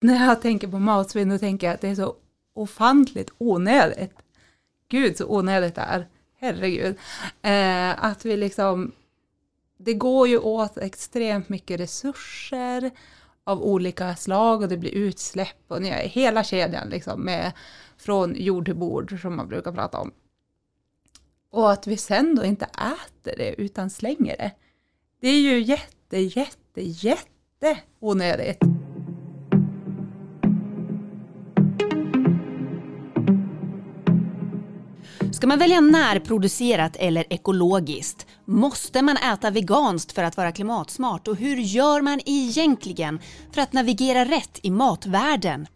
när jag tänker på matsvinn, då tänker jag att det är så ofantligt onödigt. Gud så onödigt det är. Herregud. Eh, att vi liksom, det går ju åt extremt mycket resurser av olika slag och det blir utsläpp och ni, hela kedjan liksom med från jord till bord som man brukar prata om. Och att vi sen då inte äter det utan slänger det. Det är ju jätte, jätte, jätte onödigt. Ska man välja närproducerat eller ekologiskt? Måste man äta veganskt för att vara klimatsmart? Och hur gör man egentligen för att navigera rätt i matvärlden?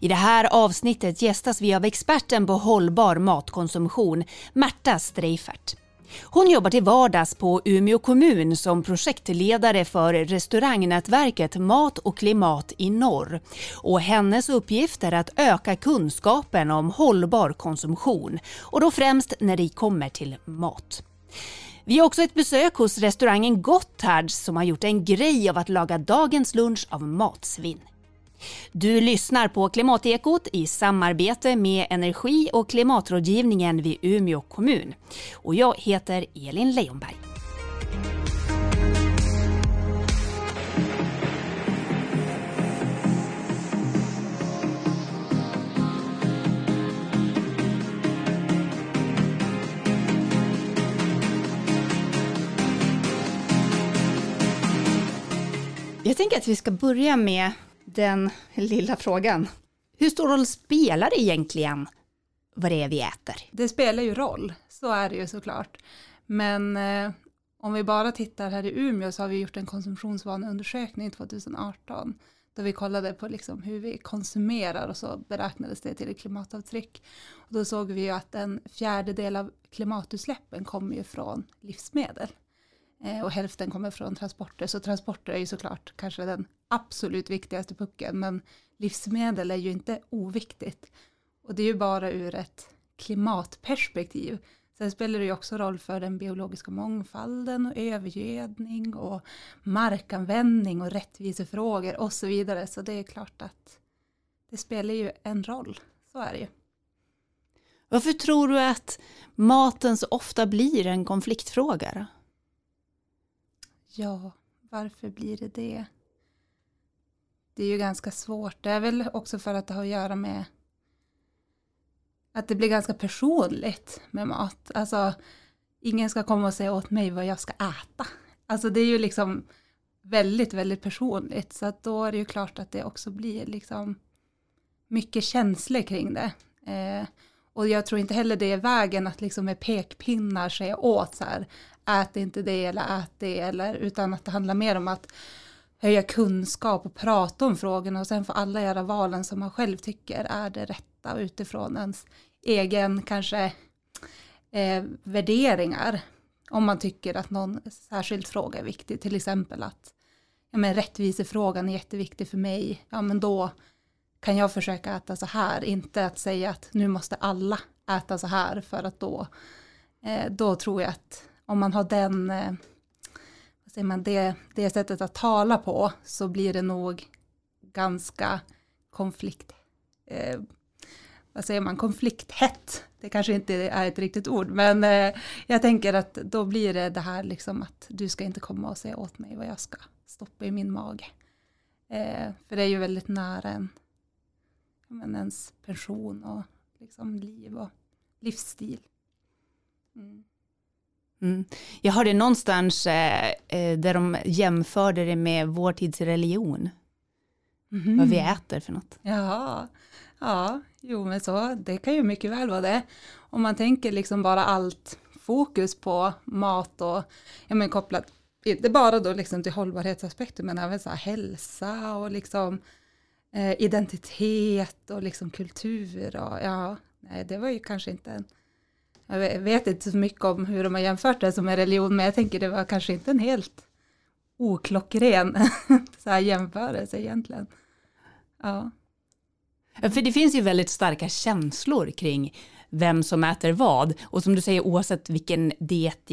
I det här avsnittet gästas vi av experten på hållbar matkonsumtion, Märta Streifert. Hon jobbar till vardags på Umeå kommun som projektledare för restaurangnätverket Mat och klimat i norr. Och hennes uppgift är att öka kunskapen om hållbar konsumtion och då främst när det kommer till mat. Vi har också ett besök hos restaurangen Gotthards som har gjort en grej av att laga dagens lunch av matsvinn. Du lyssnar på Klimatekot i samarbete med Energi och klimatrådgivningen vid Umeå kommun. Och jag heter Elin Leonberg. Jag tänker att vi ska börja med den lilla frågan. Hur stor roll spelar det egentligen vad det är vi äter? Det spelar ju roll, så är det ju såklart. Men eh, om vi bara tittar här i Umeå så har vi gjort en konsumtionsvaneundersökning 2018 då vi kollade på liksom hur vi konsumerar och så beräknades det till ett klimatavtryck. Och då såg vi ju att en fjärdedel av klimatutsläppen kommer ju från livsmedel. Eh, och hälften kommer från transporter. Så transporter är ju såklart kanske den absolut viktigaste pucken, men livsmedel är ju inte oviktigt. Och det är ju bara ur ett klimatperspektiv. Sen spelar det ju också roll för den biologiska mångfalden och övergödning och markanvändning och rättvisefrågor och så vidare. Så det är klart att det spelar ju en roll. Så är det ju. Varför tror du att maten så ofta blir en konfliktfråga? Ja, varför blir det det? Det är ju ganska svårt. Det är väl också för att det har att göra med att det blir ganska personligt med mat. Alltså, ingen ska komma och säga åt mig vad jag ska äta. Alltså det är ju liksom väldigt, väldigt personligt. Så att då är det ju klart att det också blir liksom mycket känslor kring det. Eh, och jag tror inte heller det är vägen att liksom med pekpinnar säga åt så här, ät inte det eller ät det, eller, utan att det handlar mer om att höja kunskap och prata om frågorna och sen får alla göra valen som man själv tycker är det rätta utifrån ens egen kanske eh, värderingar. Om man tycker att någon särskild fråga är viktig, till exempel att ja, men rättvisefrågan är jätteviktig för mig, ja men då kan jag försöka äta så här, inte att säga att nu måste alla äta så här för att då, eh, då tror jag att om man har den, eh, vad säger man, det, det sättet att tala på så blir det nog ganska konflikt, eh, vad säger man, konflikthett. Det kanske inte är ett riktigt ord, men eh, jag tänker att då blir det det här liksom att du ska inte komma och säga åt mig vad jag ska stoppa i min mage. Eh, för det är ju väldigt nära en, men ens pension och liksom liv och livsstil. Mm. Mm. Jag hörde någonstans eh, eh, där de jämförde det med vår tids religion. Mm. Vad vi äter för något. Ja, ja, jo men så, det kan ju mycket väl vara det. Om man tänker liksom bara allt fokus på mat och, ja men kopplat, inte bara då liksom till hållbarhetsaspekter men även så här hälsa och liksom eh, identitet och liksom kultur och ja, nej det var ju kanske inte en jag vet inte så mycket om hur de har jämfört det som en religion, men jag tänker det var kanske inte en helt oklockren så här jämförelse egentligen. Ja. För det finns ju väldigt starka känslor kring vem som äter vad. Och som du säger, oavsett vilken diet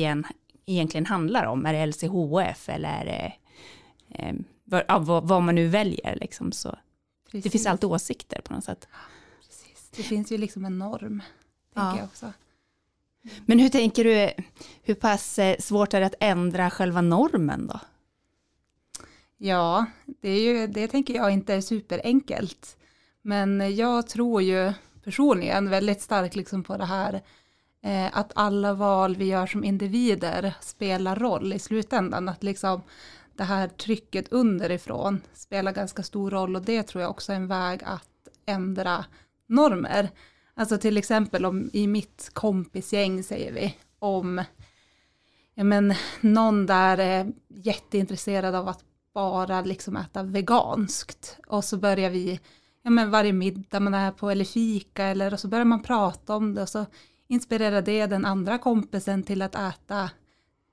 egentligen handlar om, är det LCHF eller det, eh, vad, vad, man nu väljer liksom så. Precis. Det finns alltid åsikter på något sätt. Precis. Det finns ju liksom en norm, tänker ja. jag också. Mm. Men hur tänker du, hur pass eh, svårt är det att ändra själva normen då? Ja, det, är ju, det tänker jag inte är superenkelt. Men jag tror ju personligen väldigt starkt liksom på det här eh, att alla val vi gör som individer spelar roll i slutändan. Att liksom det här trycket underifrån spelar ganska stor roll och det tror jag också är en väg att ändra normer. Alltså till exempel om i mitt kompisgäng säger vi om ja men, någon där är jätteintresserad av att bara liksom äta veganskt och så börjar vi ja men varje middag man är på eller fika eller och så börjar man prata om det och så inspirerar det den andra kompisen till att äta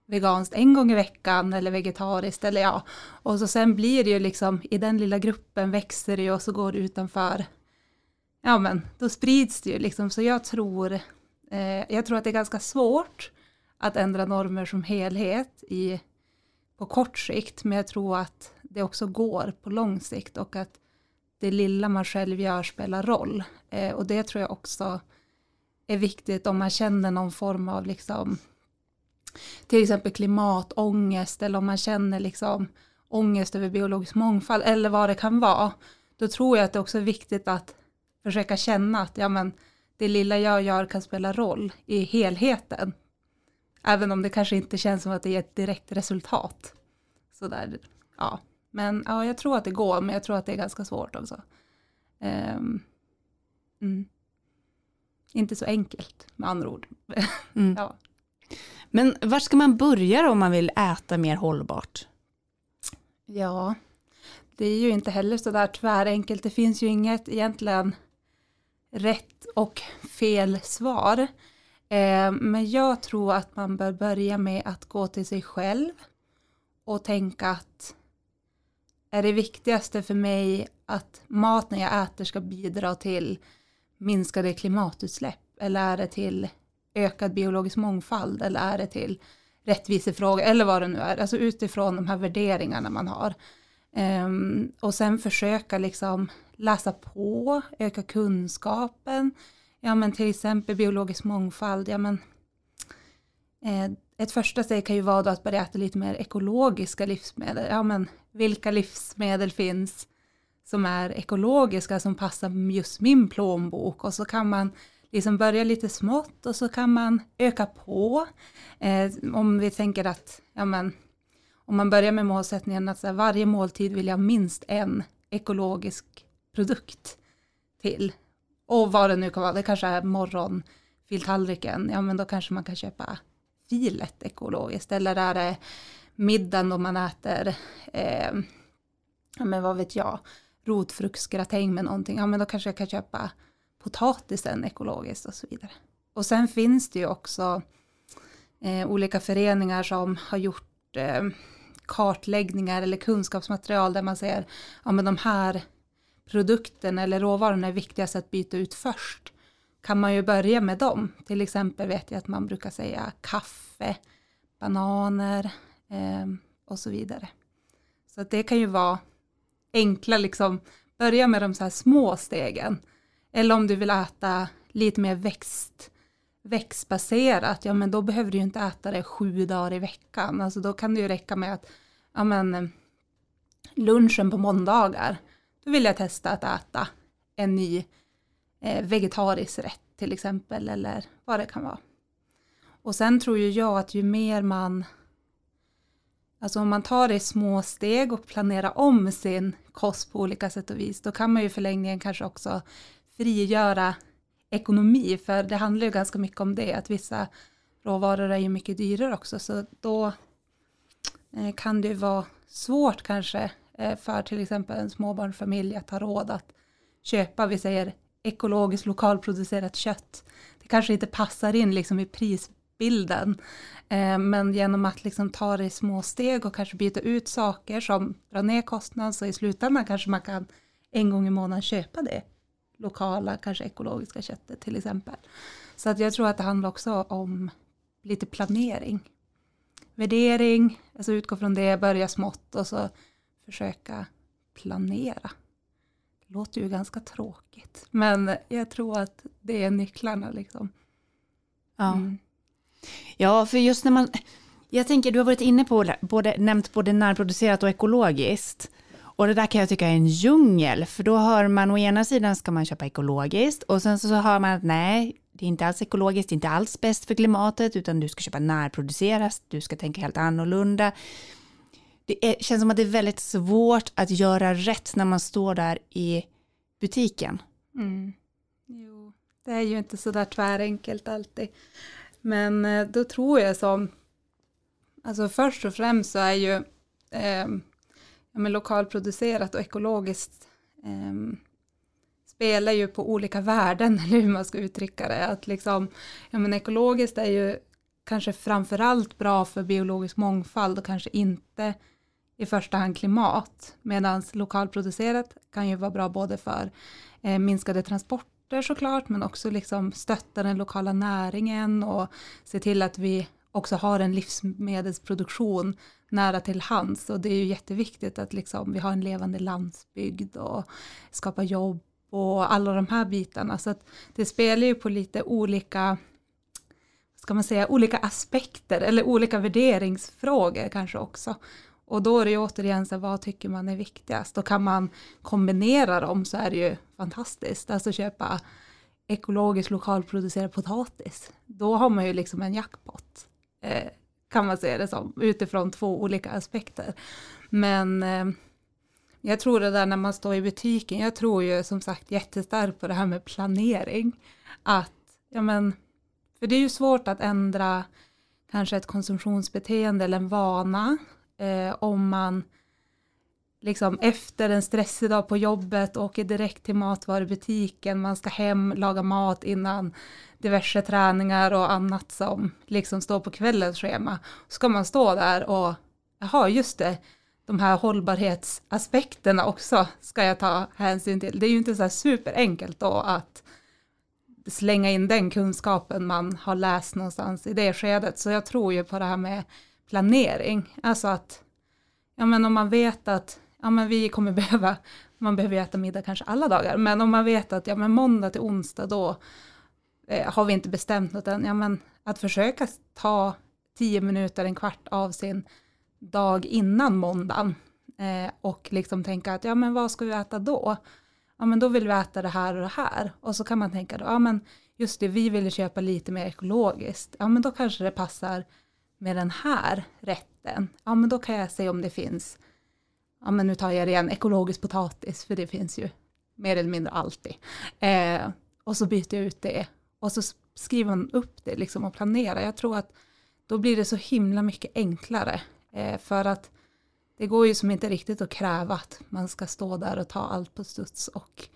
veganskt en gång i veckan eller vegetariskt eller ja. Och så sen blir det ju liksom i den lilla gruppen växer det ju och så går det utanför. Ja men då sprids det ju liksom så jag tror, eh, jag tror att det är ganska svårt att ändra normer som helhet i, på kort sikt men jag tror att det också går på lång sikt och att det lilla man själv gör spelar roll. Eh, och det tror jag också är viktigt om man känner någon form av liksom till exempel klimatångest eller om man känner liksom ångest över biologisk mångfald eller vad det kan vara. Då tror jag att det också är viktigt att försöka känna att ja, men, det lilla jag gör kan spela roll i helheten. Även om det kanske inte känns som att det är ett direkt resultat. Sådär, ja. Men ja, jag tror att det går, men jag tror att det är ganska svårt också. Um, mm. Inte så enkelt med andra ord. Mm. ja. Men var ska man börja om man vill äta mer hållbart? Ja, det är ju inte heller så där tvärenkelt. Det finns ju inget egentligen rätt och fel svar. Eh, men jag tror att man bör börja med att gå till sig själv och tänka att är det viktigaste för mig att maten jag äter ska bidra till minskade klimatutsläpp eller är det till ökad biologisk mångfald eller är det till rättvisefrågor eller vad det nu är, alltså utifrån de här värderingarna man har. Um, och sen försöka liksom läsa på, öka kunskapen, ja men till exempel biologisk mångfald, ja men eh, ett första steg kan ju vara då att börja äta lite mer ekologiska livsmedel, ja men vilka livsmedel finns som är ekologiska som passar just min plånbok? Och så kan man liksom börja lite smått och så kan man öka på. Eh, om vi tänker att, ja men, om man börjar med målsättningen att så här, varje måltid vill jag minst en ekologisk produkt till. Och vad det nu kan vara, det kanske är morgonfiltallriken, ja men då kanske man kan köpa filet ekologiskt. Eller är det middagen då man äter, eh, ja men vad vet jag, rotfruktsgratäng med någonting, ja men då kanske jag kan köpa potatisen ekologiskt och så vidare. Och sen finns det ju också eh, olika föreningar som har gjort eh, kartläggningar eller kunskapsmaterial där man säger ja men de här produkterna eller råvarorna är viktigast att byta ut först. Kan man ju börja med dem. Till exempel vet jag att man brukar säga kaffe, bananer eh, och så vidare. Så att det kan ju vara enkla, liksom, börja med de så här små stegen eller om du vill äta lite mer växt, växtbaserat, ja men då behöver du ju inte äta det sju dagar i veckan. Alltså då kan det ju räcka med att, ja men eh, lunchen på måndagar, då vill jag testa att äta en ny eh, vegetarisk rätt till exempel, eller vad det kan vara. Och sen tror ju jag att ju mer man, alltså om man tar det i små steg och planerar om sin kost på olika sätt och vis, då kan man ju förlängningen kanske också frigöra ekonomi, för det handlar ju ganska mycket om det, att vissa råvaror är ju mycket dyrare också, så då eh, kan det ju vara svårt kanske eh, för till exempel en småbarnsfamilj att ha råd att köpa, vi säger ekologiskt lokalproducerat kött. Det kanske inte passar in liksom i prisbilden, eh, men genom att liksom ta det i små steg och kanske byta ut saker som drar ner kostnaden, så i slutändan kanske man kan en gång i månaden köpa det lokala, kanske ekologiska köttet till exempel. Så att jag tror att det handlar också om lite planering. Värdering, alltså utgå från det, börja smått och så försöka planera. det låter ju ganska tråkigt, men jag tror att det är nycklarna liksom. Ja. Mm. ja, för just när man, jag tänker du har varit inne på, både, nämnt både närproducerat och ekologiskt. Och det där kan jag tycka är en djungel, för då hör man å ena sidan ska man köpa ekologiskt och sen så hör man att nej, det är inte alls ekologiskt, det är inte alls bäst för klimatet, utan du ska köpa närproducerat, du ska tänka helt annorlunda. Det är, känns som att det är väldigt svårt att göra rätt när man står där i butiken. Mm. Jo, det är ju inte så där tvärenkelt alltid. Men eh, då tror jag som, alltså först och främst så är ju eh, ja, men lokalproducerat och ekologiskt eh, spelar ju på olika värden, eller hur man ska uttrycka det. Att liksom, ja, men ekologiskt är ju kanske framförallt bra för biologisk mångfald och kanske inte i första hand klimat, medan lokalproducerat kan ju vara bra både för eh, minskade transporter såklart, men också liksom stötta den lokala näringen och se till att vi också har en livsmedelsproduktion nära till hands och det är ju jätteviktigt att liksom vi har en levande landsbygd och skapa jobb och alla de här bitarna. Så att det spelar ju på lite olika, ska man säga, olika aspekter eller olika värderingsfrågor kanske också. Och då är det ju återigen så vad tycker man är viktigast? Och kan man kombinera dem så är det ju fantastiskt. Alltså köpa ekologisk lokalproducerad potatis. Då har man ju liksom en jackpot. Eh, kan man säga det som, utifrån två olika aspekter. Men eh, jag tror det där när man står i butiken, jag tror ju som sagt jättestarkt på det här med planering. Att, ja men, för det är ju svårt att ändra kanske ett konsumtionsbeteende eller en vana eh, om man liksom efter en stressig dag på jobbet åker direkt till matvarubutiken, man ska hem, laga mat innan diverse träningar och annat som liksom står på kvällens schema. Ska man stå där och, jaha just det, de här hållbarhetsaspekterna också ska jag ta hänsyn till. Det är ju inte så här superenkelt då att slänga in den kunskapen man har läst någonstans i det skedet. Så jag tror ju på det här med planering. Alltså att, ja men om man vet att, ja men vi kommer behöva, man behöver äta middag kanske alla dagar, men om man vet att, ja men måndag till onsdag då eh, har vi inte bestämt något än, ja men att försöka ta tio minuter, en kvart av sin dag innan måndagen eh, och liksom tänka att ja men vad ska vi äta då? Ja men då vill vi äta det här och det här. Och så kan man tänka då, ja men just det, vi vill köpa lite mer ekologiskt, ja men då kanske det passar med den här rätten, ja men då kan jag se om det finns, ja men nu tar jag det igen, ekologisk potatis, för det finns ju mer eller mindre alltid. Eh, och så byter jag ut det och så skriver man upp det liksom och planerar. Jag tror att då blir det så himla mycket enklare Eh, för att det går ju som inte riktigt att kräva att man ska stå där och ta allt på studs och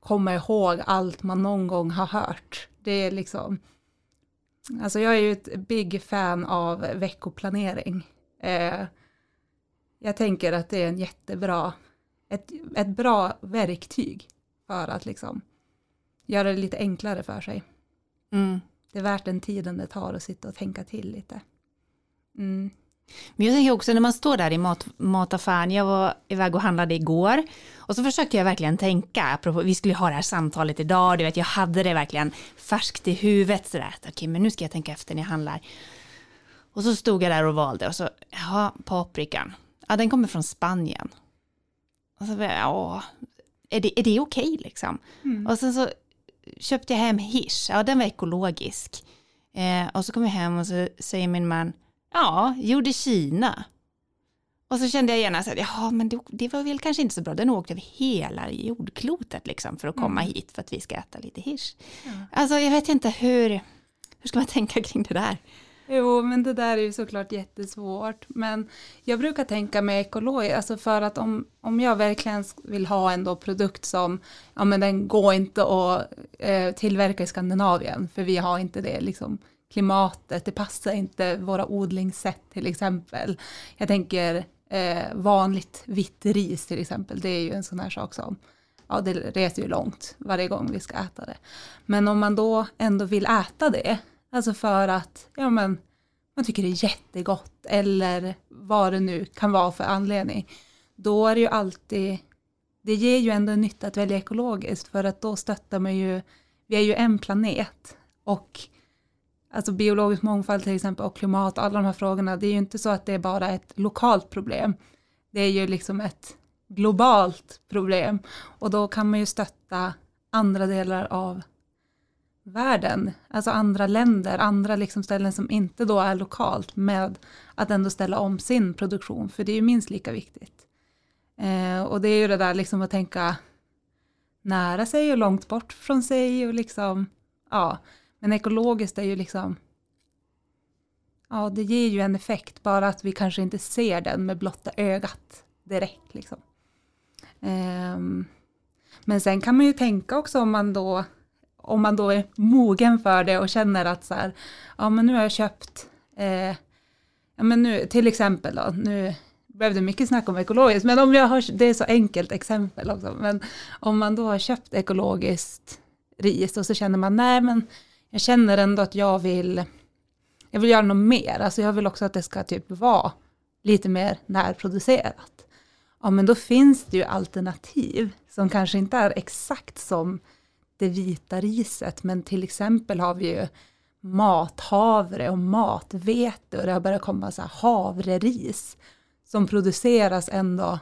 komma ihåg allt man någon gång har hört. Det är liksom, alltså jag är ju ett big fan av veckoplanering. Eh, jag tänker att det är en jättebra, ett, ett bra verktyg för att liksom göra det lite enklare för sig. Mm. Det är värt den tiden det tar att sitta och tänka till lite. Mm. Men jag tänker också när man står där i mat, mataffären, jag var iväg och handlade igår och så försökte jag verkligen tänka, apropå, vi skulle ha det här samtalet idag, du vet jag hade det verkligen färskt i huvudet sådär, okej okay, men nu ska jag tänka efter när jag handlar. Och så stod jag där och valde och så, ja paprikan, ja den kommer från Spanien. Och så, ja, är det, är det okej okay, liksom? Mm. Och sen så köpte jag hem hirs, ja den var ekologisk. Eh, och så kom jag hem och så säger min man, Ja, gjorde Kina. Och så kände jag genast att ja, men det, det, var väl kanske inte så bra. Den åkte över hela jordklotet liksom för att komma mm. hit för att vi ska äta lite hirs. Ja. Alltså jag vet inte hur, hur ska man tänka kring det där? Jo, men det där är ju såklart jättesvårt. Men jag brukar tänka med ekologi, alltså för att om, om jag verkligen vill ha en då produkt som, ja men den går inte att eh, tillverka i Skandinavien, för vi har inte det liksom klimatet, det passar inte våra odlingssätt till exempel. Jag tänker eh, vanligt vitt ris till exempel, det är ju en sån här sak som ja, det reser ju långt varje gång vi ska äta det. Men om man då ändå vill äta det, alltså för att ja, men, man tycker det är jättegott eller vad det nu kan vara för anledning, då är det ju alltid det ger ju ändå nytta att välja ekologiskt för att då stöttar man ju, vi är ju en planet och alltså biologisk mångfald till exempel och klimat, alla de här frågorna, det är ju inte så att det är bara ett lokalt problem. Det är ju liksom ett globalt problem och då kan man ju stötta andra delar av världen, alltså andra länder, andra liksom ställen som inte då är lokalt med att ändå ställa om sin produktion, för det är ju minst lika viktigt. Eh, och det är ju det där liksom att tänka nära sig och långt bort från sig och liksom, ja, men ekologiskt är ju liksom, ja, det ger ju en effekt, bara att vi kanske inte ser den med blotta ögat direkt liksom. Eh, men sen kan man ju tänka också om man då om man då är mogen för det och känner att så här, ja men nu har jag köpt, eh, ja men nu till exempel då, nu blev det mycket snack om ekologiskt, men om jag har, det är så enkelt exempel också, men om man då har köpt ekologiskt ris och så känner man, nej men jag känner ändå att jag vill, jag vill göra något mer, alltså jag vill också att det ska typ vara lite mer närproducerat. Ja men då finns det ju alternativ som kanske inte är exakt som det vita riset, men till exempel har vi ju mathavre och matvete och det har börjat komma så här havreris som produceras ändå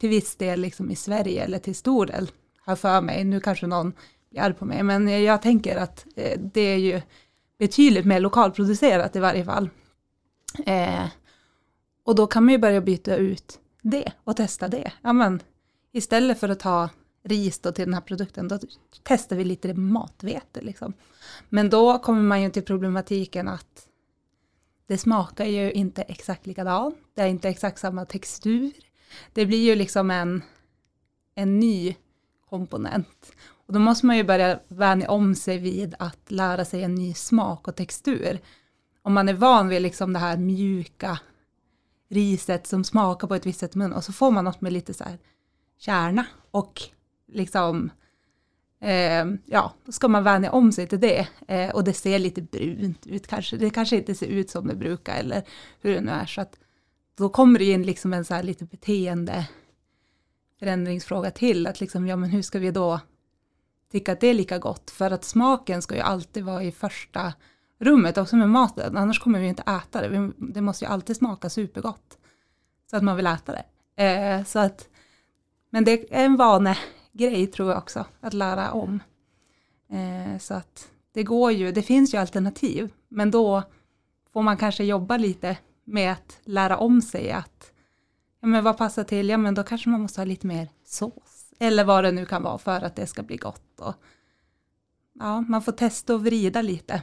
till viss del liksom i Sverige eller till stor del, har för mig, nu kanske någon blir arg på mig, men jag tänker att eh, det är ju betydligt mer lokalproducerat i varje fall. Eh, och då kan man ju börja byta ut det och testa det. Ja, men, istället för att ta ris då till den här produkten, då testar vi lite matvete. Liksom. Men då kommer man ju till problematiken att det smakar ju inte exakt likadant, det är inte exakt samma textur. Det blir ju liksom en, en ny komponent. Och då måste man ju börja vänja om sig vid att lära sig en ny smak och textur. Om man är van vid liksom det här mjuka riset som smakar på ett visst sätt i munnen och så får man något med lite så här kärna och liksom, eh, ja, då ska man vänja om sig till det. Eh, och det ser lite brunt ut kanske, det kanske inte ser ut som det brukar eller hur det nu är. Så att då kommer det in liksom en så här lite beteende förändringsfråga till, att liksom, ja men hur ska vi då tycka att det är lika gott? För att smaken ska ju alltid vara i första rummet också med maten, annars kommer vi inte äta det. Det måste ju alltid smaka supergott så att man vill äta det. Eh, så att, men det är en vane, grej tror jag också, att lära om. Eh, så att det går ju, det finns ju alternativ, men då får man kanske jobba lite med att lära om sig att, ja men vad passar till, ja men då kanske man måste ha lite mer sås, eller vad det nu kan vara för att det ska bli gott. Och, ja, man får testa och vrida lite.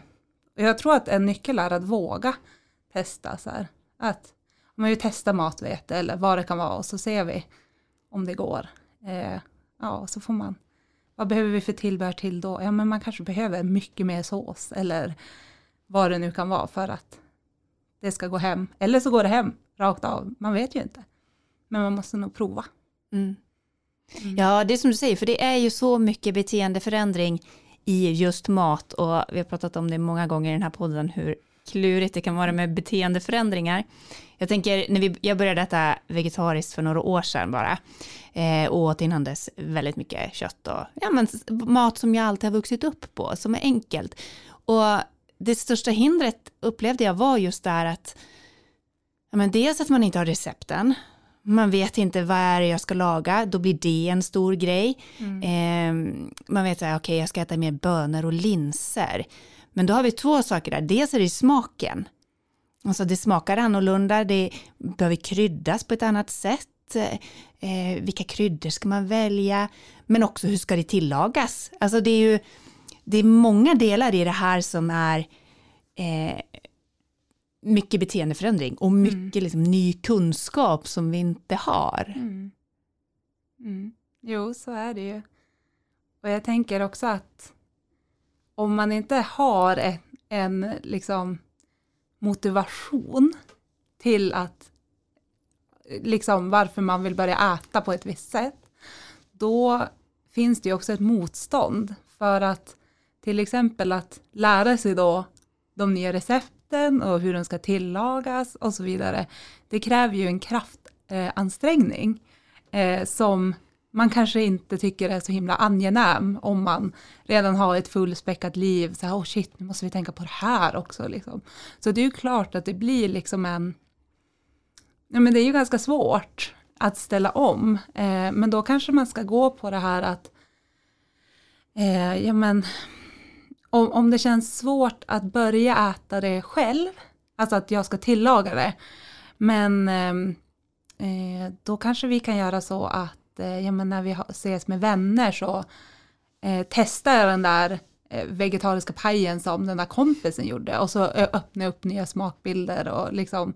Och jag tror att en nyckel är att våga testa så här, att man vill testa matvete eller vad det kan vara och så ser vi om det går. Eh, ja, så får man, vad behöver vi för tillbehör till då? Ja, men man kanske behöver mycket mer sås eller vad det nu kan vara för att det ska gå hem. Eller så går det hem rakt av, man vet ju inte. Men man måste nog prova. Mm. Mm. Ja, det är som du säger, för det är ju så mycket beteendeförändring i just mat och vi har pratat om det många gånger i den här podden hur klurigt det kan vara med beteendeförändringar. Jag tänker, när vi, jag började äta vegetariskt för några år sedan bara, eh, och åt innan dess väldigt mycket kött och ja, men, mat som jag alltid har vuxit upp på, som är enkelt. Och det största hindret upplevde jag var just där att, ja, men dels att man inte har recepten, man vet inte vad är det jag ska laga, då blir det en stor grej. Mm. Eh, man vet att okej, okay, jag ska äta mer bönor och linser. Men då har vi två saker där. Dels är det smaken. Alltså det smakar annorlunda, det behöver kryddas på ett annat sätt. Eh, vilka kryddor ska man välja? Men också hur ska det tillagas? Alltså det är ju det är många delar i det här som är eh, mycket beteendeförändring och mm. mycket mm. liksom, ny kunskap som vi inte har. Mm. Mm. Jo, så är det ju. Och jag tänker också att om man inte har en, en liksom motivation till att liksom varför man vill börja äta på ett visst sätt, då finns det ju också ett motstånd för att till exempel att lära sig då de nya recepten och hur de ska tillagas och så vidare. Det kräver ju en kraftansträngning eh, som man kanske inte tycker det är så himla angenäm om man redan har ett fullspäckat liv. Så här, oh shit, nu måste vi tänka på det här också. Liksom. Så det är ju klart att det blir liksom en... Ja, men det är ju ganska svårt att ställa om. Eh, men då kanske man ska gå på det här att... Eh, ja, men, om, om det känns svårt att börja äta det själv, alltså att jag ska tillaga det, men ehm, eh, då kanske vi kan göra så att Eh, ja, men när vi ses med vänner så eh, testar jag den där eh, vegetariska pajen som den där kompisen gjorde och så öppnar jag upp nya smakbilder och liksom,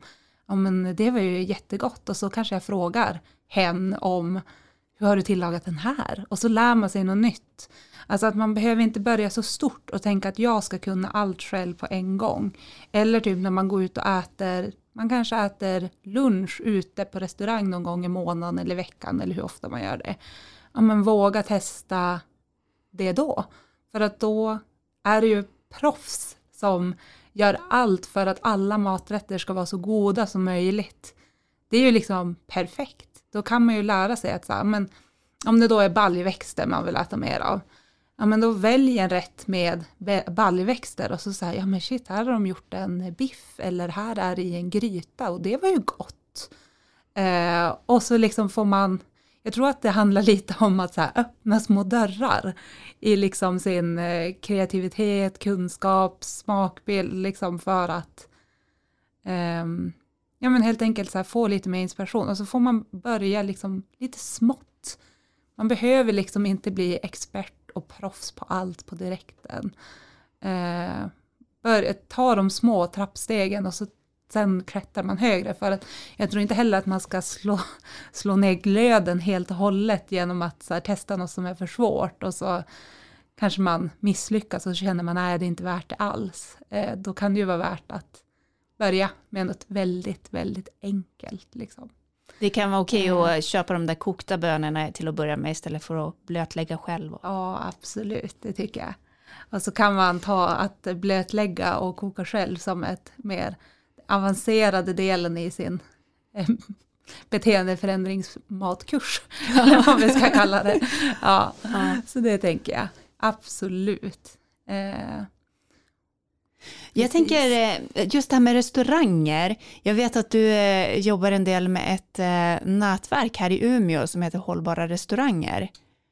ja men det var ju jättegott och så kanske jag frågar hen om hur har du tillagat den här? Och så lär man sig något nytt. Alltså att man behöver inte börja så stort och tänka att jag ska kunna allt själv på en gång. Eller typ när man går ut och äter man kanske äter lunch ute på restaurang någon gång i månaden eller veckan eller hur ofta man gör det. Ja, men våga testa det då. För att då är det ju proffs som gör allt för att alla maträtter ska vara så goda som möjligt. Det är ju liksom perfekt. Då kan man ju lära sig att så här, men om det då är baljväxter man vill äta mer av, ja men då välj en rätt med baljväxter och så säger ja men shit, här har de gjort en biff eller här är det i en gryta och det var ju gott. Eh, och så liksom får man, jag tror att det handlar lite om att så här, öppna små dörrar i liksom sin eh, kreativitet, kunskap, smakbild, liksom för att eh, ja men helt enkelt så här, få lite mer inspiration och så får man börja liksom lite smått. Man behöver liksom inte bli expert och proffs på allt på direkten. Eh, bör, ta de små trappstegen och så sen klättrar man högre. För att jag tror inte heller att man ska slå, slå ner glöden helt och hållet genom att här, testa något som är för svårt och så kanske man misslyckas och så känner man att det är inte värt det alls. Eh, då kan det ju vara värt att börja med något väldigt, väldigt enkelt. Liksom. Det kan vara okej okay att köpa de där kokta bönorna till att börja med istället för att blötlägga själv. Ja, absolut, det tycker jag. Och så kan man ta att blötlägga och koka själv som ett mer avancerade delen i sin eh, beteendeförändringsmatkurs, eller vad vi ska kalla det. Ja, ja, så det tänker jag, absolut. Eh, jag tänker eh, just det här med restauranger. Jag vet att du eh, jobbar en del med ett eh, nätverk här i Umeå som heter Hållbara restauranger.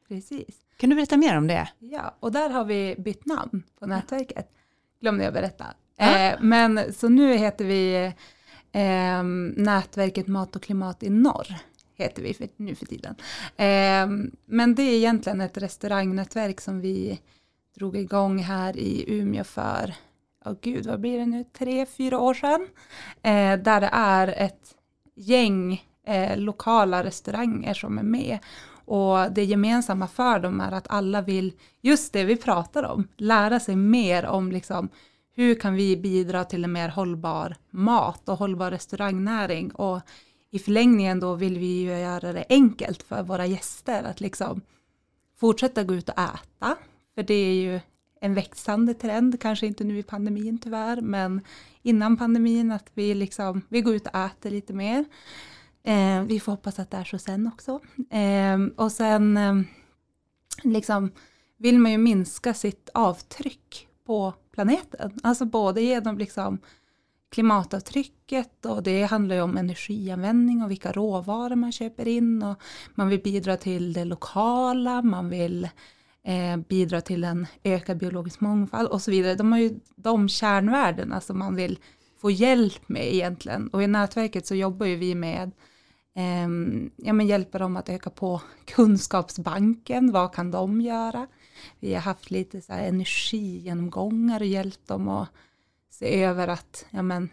Precis. Kan du berätta mer om det? Ja, och där har vi bytt namn på nätverket. Glömde jag berätta. Ja. men så nu heter vi eh, nätverket Mat och klimat i norr heter vi för, nu för tiden. Eh, men det är egentligen ett restaurangnätverk som vi drog igång här i Umeå för oh gud, vad blir det nu, tre, fyra år sedan, eh, där det är ett gäng eh, lokala restauranger som är med. Och det gemensamma för dem är att alla vill, just det vi pratar om, lära sig mer om liksom, hur kan vi bidra till en mer hållbar mat och hållbar restaurangnäring. Och i förlängningen då vill vi ju göra det enkelt för våra gäster att liksom fortsätta gå ut och äta. För det är ju en växande trend, kanske inte nu i pandemin tyvärr, men innan pandemin att vi, liksom, vi går ut och äter lite mer. Eh, vi får hoppas att det är så sen också. Eh, och sen eh, liksom, vill man ju minska sitt avtryck på planeten, alltså både genom liksom, klimatavtrycket och det handlar ju om energianvändning och vilka råvaror man köper in och man vill bidra till det lokala, man vill eh, bidra till en ökad biologisk mångfald och så vidare. De har ju de kärnvärdena som man vill få hjälp med egentligen. Och i nätverket så jobbar ju vi med eh, ja, men hjälpa dem att öka på kunskapsbanken, vad kan de göra? Vi har haft lite så här energigenomgångar och hjälpt dem att se över att, ja men,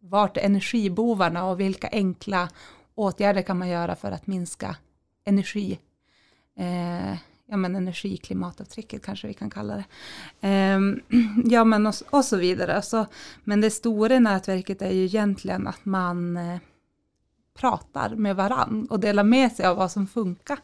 vart är energibovarna och vilka enkla åtgärder kan man göra för att minska energi, eh, ja, men energiklimatavtrycket kanske vi kan kalla det. Um, ja, men och, och, så vidare. Så, men det stora nätverket är ju egentligen att man eh, pratar med varann och delar med sig av vad som funkar.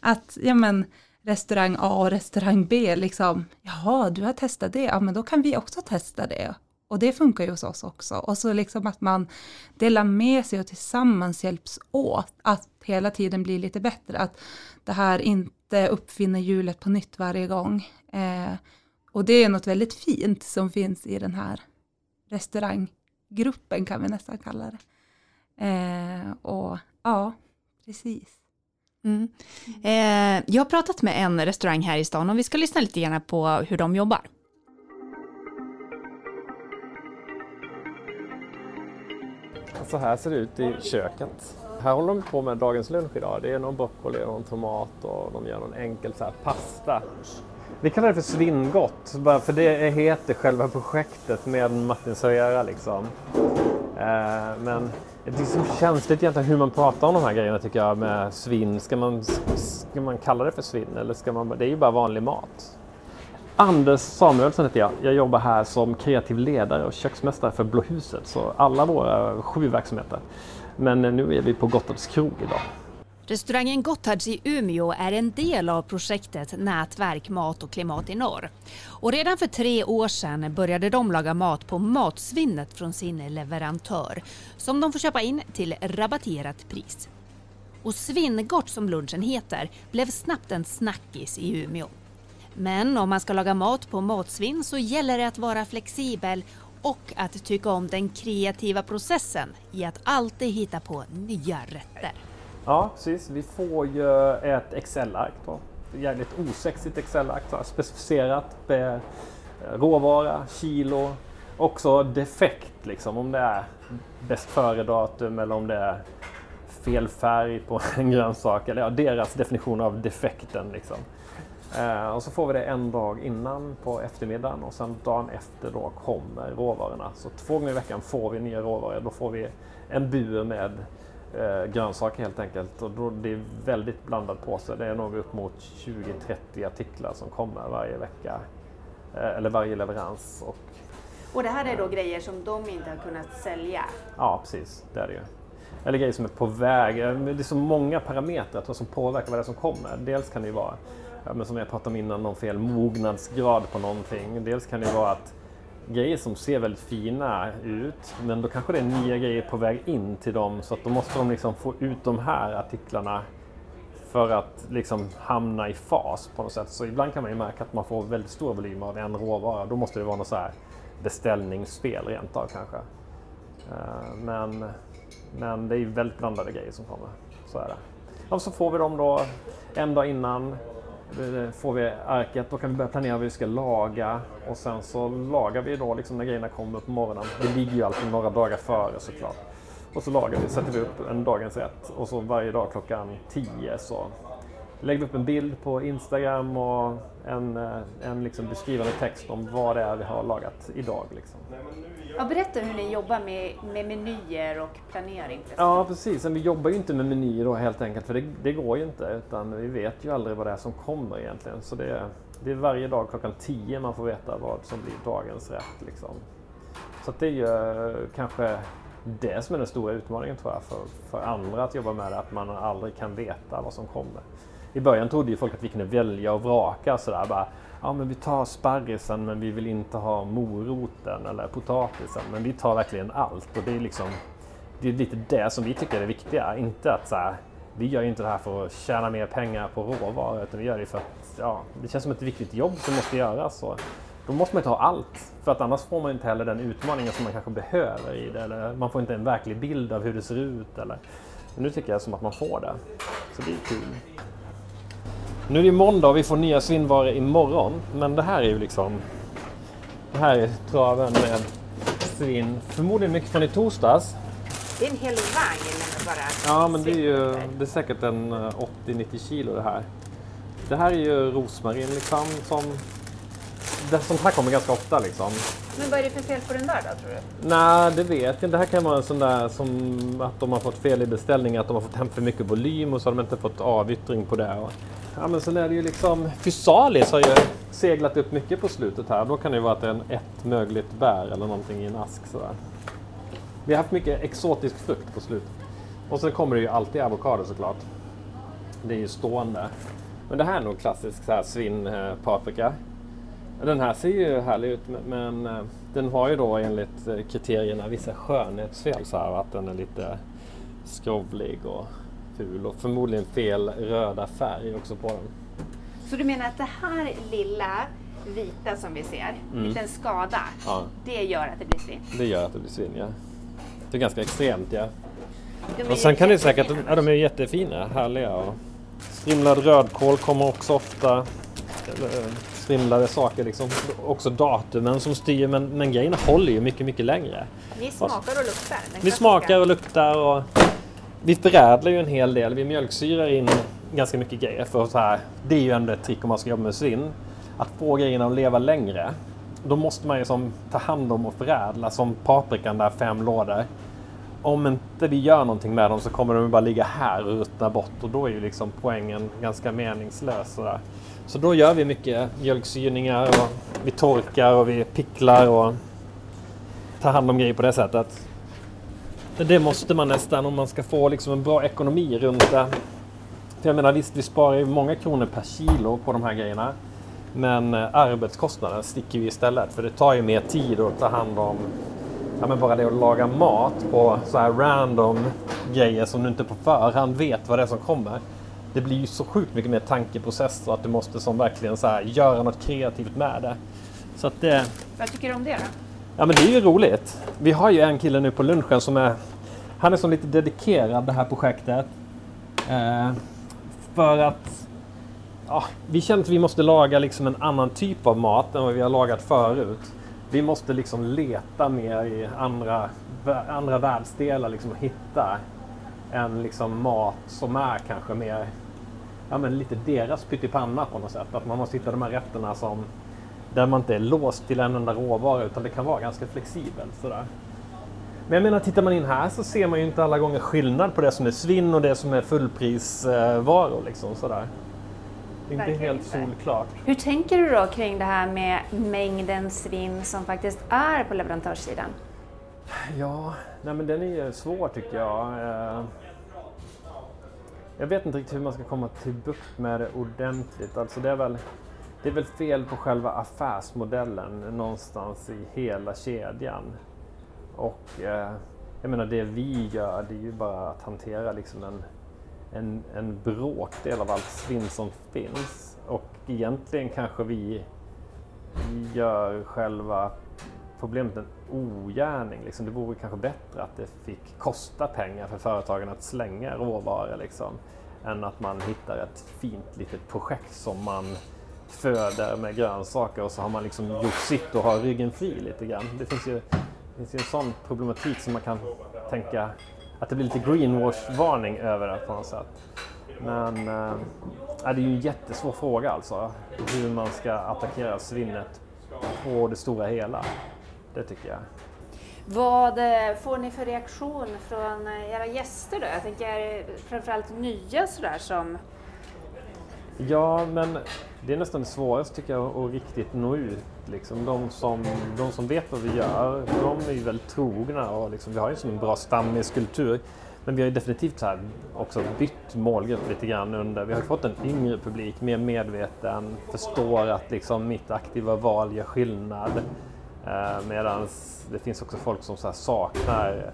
Att, ja men, restaurang A och restaurang B, liksom, jaha, du har testat det, ja men då kan vi också testa det. Och det funkar ju hos oss också. Och så liksom att man delar med sig och tillsammans hjälps åt att hela tiden bli lite bättre. Att det här inte uppfinner hjulet på nytt varje gång. Eh, och det är något väldigt fint som finns i den här restauranggruppen kan vi nästan kalla det. Eh, och ja, precis. Mm. Eh, jag har pratat med en restaurang här i stan och vi ska lyssna lite grann på hur de jobbar. Så här ser det ut i köket. Här håller de på med dagens lunch idag. Det är någon broccoli, någon tomat och de gör någon enkel så här pasta. Vi kallar det för Svingott, bara för det heter själva projektet med Martin Servera liksom. Eh, men det är så känsligt egentligen hur man pratar om de här grejerna tycker jag med svinn. Ska man, ska man kalla det för svinn eller ska man, det är ju bara vanlig mat. Anders Samuelsson heter jag. Jag jobbar här som kreativ ledare och köksmästare för Blå huset. så alla våra sju verksamheter. Men eh, nu är vi på Gotthards krog idag. Restaurangen Gotthards i Umeå är en del av projektet Nätverk Mat och Klimat i Norr. Och redan för tre år sedan började de laga mat på matsvinnet från sin leverantör som de får köpa in till rabatterat pris. Och svinngott som lunchen heter blev snabbt en snackis i Umeå. Men om man ska laga mat på matsvinn så gäller det att vara flexibel och att tycka om den kreativa processen i att alltid hitta på nya rätter. Ja, precis. Vi får ju ett Excel-ark. Jävligt osexigt Excel-ark. Specificerat med eh, råvara, kilo, också defekt liksom. Om det är bäst före-datum eller om det är fel färg på en grönsak. Eller ja, deras definition av defekten liksom. Eh, och så får vi det en dag innan på eftermiddagen och sen dagen efter då kommer råvarorna. Så två gånger i veckan får vi nya råvaror. Då får vi en bur med eh, grönsaker helt enkelt. Och då, det är väldigt blandad påse. Det är nog upp mot 20-30 artiklar som kommer varje vecka. Eh, eller varje leverans. Och, och det här är då grejer som de inte har kunnat sälja? Ja, precis. Det är det ju. Eller grejer som är på väg. Det är så många parametrar som påverkar vad det är som kommer. Dels kan det ju vara ja, men som jag pratade om innan, någon fel mognadsgrad på någonting. Dels kan det vara att grejer som ser väldigt fina ut, men då kanske det är nya grejer på väg in till dem så att då måste de liksom få ut de här artiklarna för att liksom hamna i fas på något sätt. Så ibland kan man ju märka att man får väldigt stora volymer av en råvara. Då måste det vara något så här beställningsspel rent av kanske. Eh, men, men det är väldigt blandade grejer som kommer. Så är det. Och så får vi dem då en dag innan Eh, får vi arket, då kan vi börja planera vad vi ska laga och sen så lagar vi då liksom när grejerna kommer på morgonen. Det ligger ju alltid några dagar före såklart. Och så lagar vi, sätter vi upp en dagens rätt och så varje dag klockan 10 så lägger vi upp en bild på Instagram och en, eh, en liksom beskrivande text om vad det är vi har lagat idag. Liksom. Ja, berätta hur ni jobbar med, med menyer och planering. Ja, precis. Men vi jobbar ju inte med menyer då helt enkelt, för det, det, går ju inte. Utan vi vet ju aldrig vad det är som kommer egentligen. Så det, det är varje dag klockan 10 man får veta vad som blir dagens rätt. Liksom. Så det är ju eh, kanske det som är den stora utmaningen tror jag för, för andra att jobba med det, att man aldrig kan veta vad som kommer. I början trodde ju folk att vi kunde välja och vraka sådär bara ja men vi tar sparrisen men vi vill inte ha moroten eller potatisen. Men vi tar verkligen allt och det är liksom det är lite det som vi tycker är det viktiga. Inte att så här, vi gör inte det här för att tjäna mer pengar på råvaror utan vi gör det för att ja, det känns som ett viktigt jobb som måste göras. Och då måste man inte ha allt för att annars får man inte heller den utmaningen som man kanske behöver i det. Eller man får inte en verklig bild av hur det ser ut. Eller, men nu tycker jag som att man får det. Så det är kul. Nu är det måndag och vi får nya svinvaror imorgon. Men det här är ju liksom... Det här är traven med svinn. Förmodligen mycket från i torsdags. Det är en hel vagn bara. Ja, men det är ju det är säkert en 80-90 eh, kilo det här. Det här är ju rosmarin liksom som... Det, sånt här kommer ganska ofta liksom. Men vad är det för fel på den där då tror du? Nej, det vet jag inte. Det här kan vara en sån där som att de har fått fel i beställningen, att de har fått hem för mycket volym och så har de inte fått avyttring på det. Ja, men sen är det ju liksom, Fysalis har ju seglat upp mycket på slutet här. Då kan det ju vara att det är en ett mögligt bär eller någonting i en ask sådär. Vi har haft mycket exotisk frukt på slutet. Och sen kommer det ju alltid avokado såklart. Det är ju stående. Men det här är nog klassisk så här svinnpaprika. Den här ser ju härlig ut men eh, den har ju då enligt eh, kriterierna vissa skönhetsfel. Så här, att den är lite skrovlig och ful och förmodligen fel röda färg också på den. Så du menar att det här lilla vita som vi ser, mm. liten skada, ja. det gör att det blir svinn? Det gör att det blir svinn, ja. Det är ganska extremt, ja. Och sen kan det säkert, ja de är jättefina, härliga. Och strimlad rödkål kommer också ofta. Strimlade saker liksom. Också datumen som styr men, men grejerna håller ju mycket, mycket längre. Ni smakar och luktar? Vi smakar och luktar och vi förädlar ju en hel del. Vi mjölksyrar in ganska mycket grejer. För så här, det är ju ändå ett trick om man ska jobba med svinn. Att få grejerna att leva längre. Då måste man ju som ta hand om och förädla som paprikan där fem lådor. Om inte vi gör någonting med dem så kommer de bara ligga här och ruttna bort och då är ju liksom poängen ganska meningslös. Sådär. Så då gör vi mycket mjölksyrningar och vi torkar och vi picklar och tar hand om grejer på det sättet. Det måste man nästan om man ska få liksom en bra ekonomi runt det. För jag menar visst, vi sparar ju många kronor per kilo på de här grejerna. Men eh, arbetskostnaden sticker ju istället för det tar ju mer tid att ta hand om ja, men bara det att laga mat på så här random grejer som du inte på förhand vet vad det är som kommer. Det blir ju så sjukt mycket mer tankeprocess och att du måste som verkligen så här, göra något kreativt med det. Så att det... Vad tycker du om det då? Ja men det är ju roligt. Vi har ju en kille nu på lunchen som är Han är som lite dedikerad det här projektet. Eh, för att ja, vi känner att vi måste laga liksom en annan typ av mat än vad vi har lagat förut. Vi måste liksom leta mer i andra, andra världsdelar liksom och hitta en liksom mat som är kanske mer ja, men lite deras pyttipanna på något sätt. Att man måste hitta de här rätterna som där man inte är låst till en enda råvara utan det kan vara ganska flexibelt. Sådär. Men jag menar, tittar man in här så ser man ju inte alla gånger skillnad på det som är svinn och det som är fullprisvaror. Liksom, sådär. Det är inte helt solklart. Hur tänker du då kring det här med mängden svinn som faktiskt är på leverantörssidan? Ja, nej men den är ju svår tycker jag. Jag vet inte riktigt hur man ska komma till bukt med det ordentligt. Alltså det är väl det är väl fel på själva affärsmodellen någonstans i hela kedjan. Och eh, jag menar det vi gör det är ju bara att hantera liksom en, en, en bråkdel av allt svinn som finns. Och egentligen kanske vi gör själva problemet en ogärning. Liksom. Det vore kanske bättre att det fick kosta pengar för företagen att slänga råvaror. Liksom, än att man hittar ett fint litet projekt som man föder med grönsaker och så har man liksom gjort sitt och har ryggen fri lite grann. Det finns ju, det finns ju en sån problematik som man kan tänka att det blir lite greenwash-varning över det på något sätt. Men äh, det är ju en jättesvår fråga alltså. Hur man ska attackera svinnet på det stora hela. Det tycker jag. Vad eh, får ni för reaktion från eh, era gäster då? Jag tänker framförallt nya sådär som... Ja, men det är nästan det svåraste tycker jag att riktigt nå ut. Liksom, de, som, de som vet vad vi gör, de är ju väldigt trogna och liksom, vi har ju en bra stammiskultur. Men vi har ju definitivt så här också bytt målgrupp lite grann under. Vi har fått en yngre publik, mer medveten, förstår att liksom mitt aktiva val gör skillnad. Eh, Medan det finns också folk som så saknar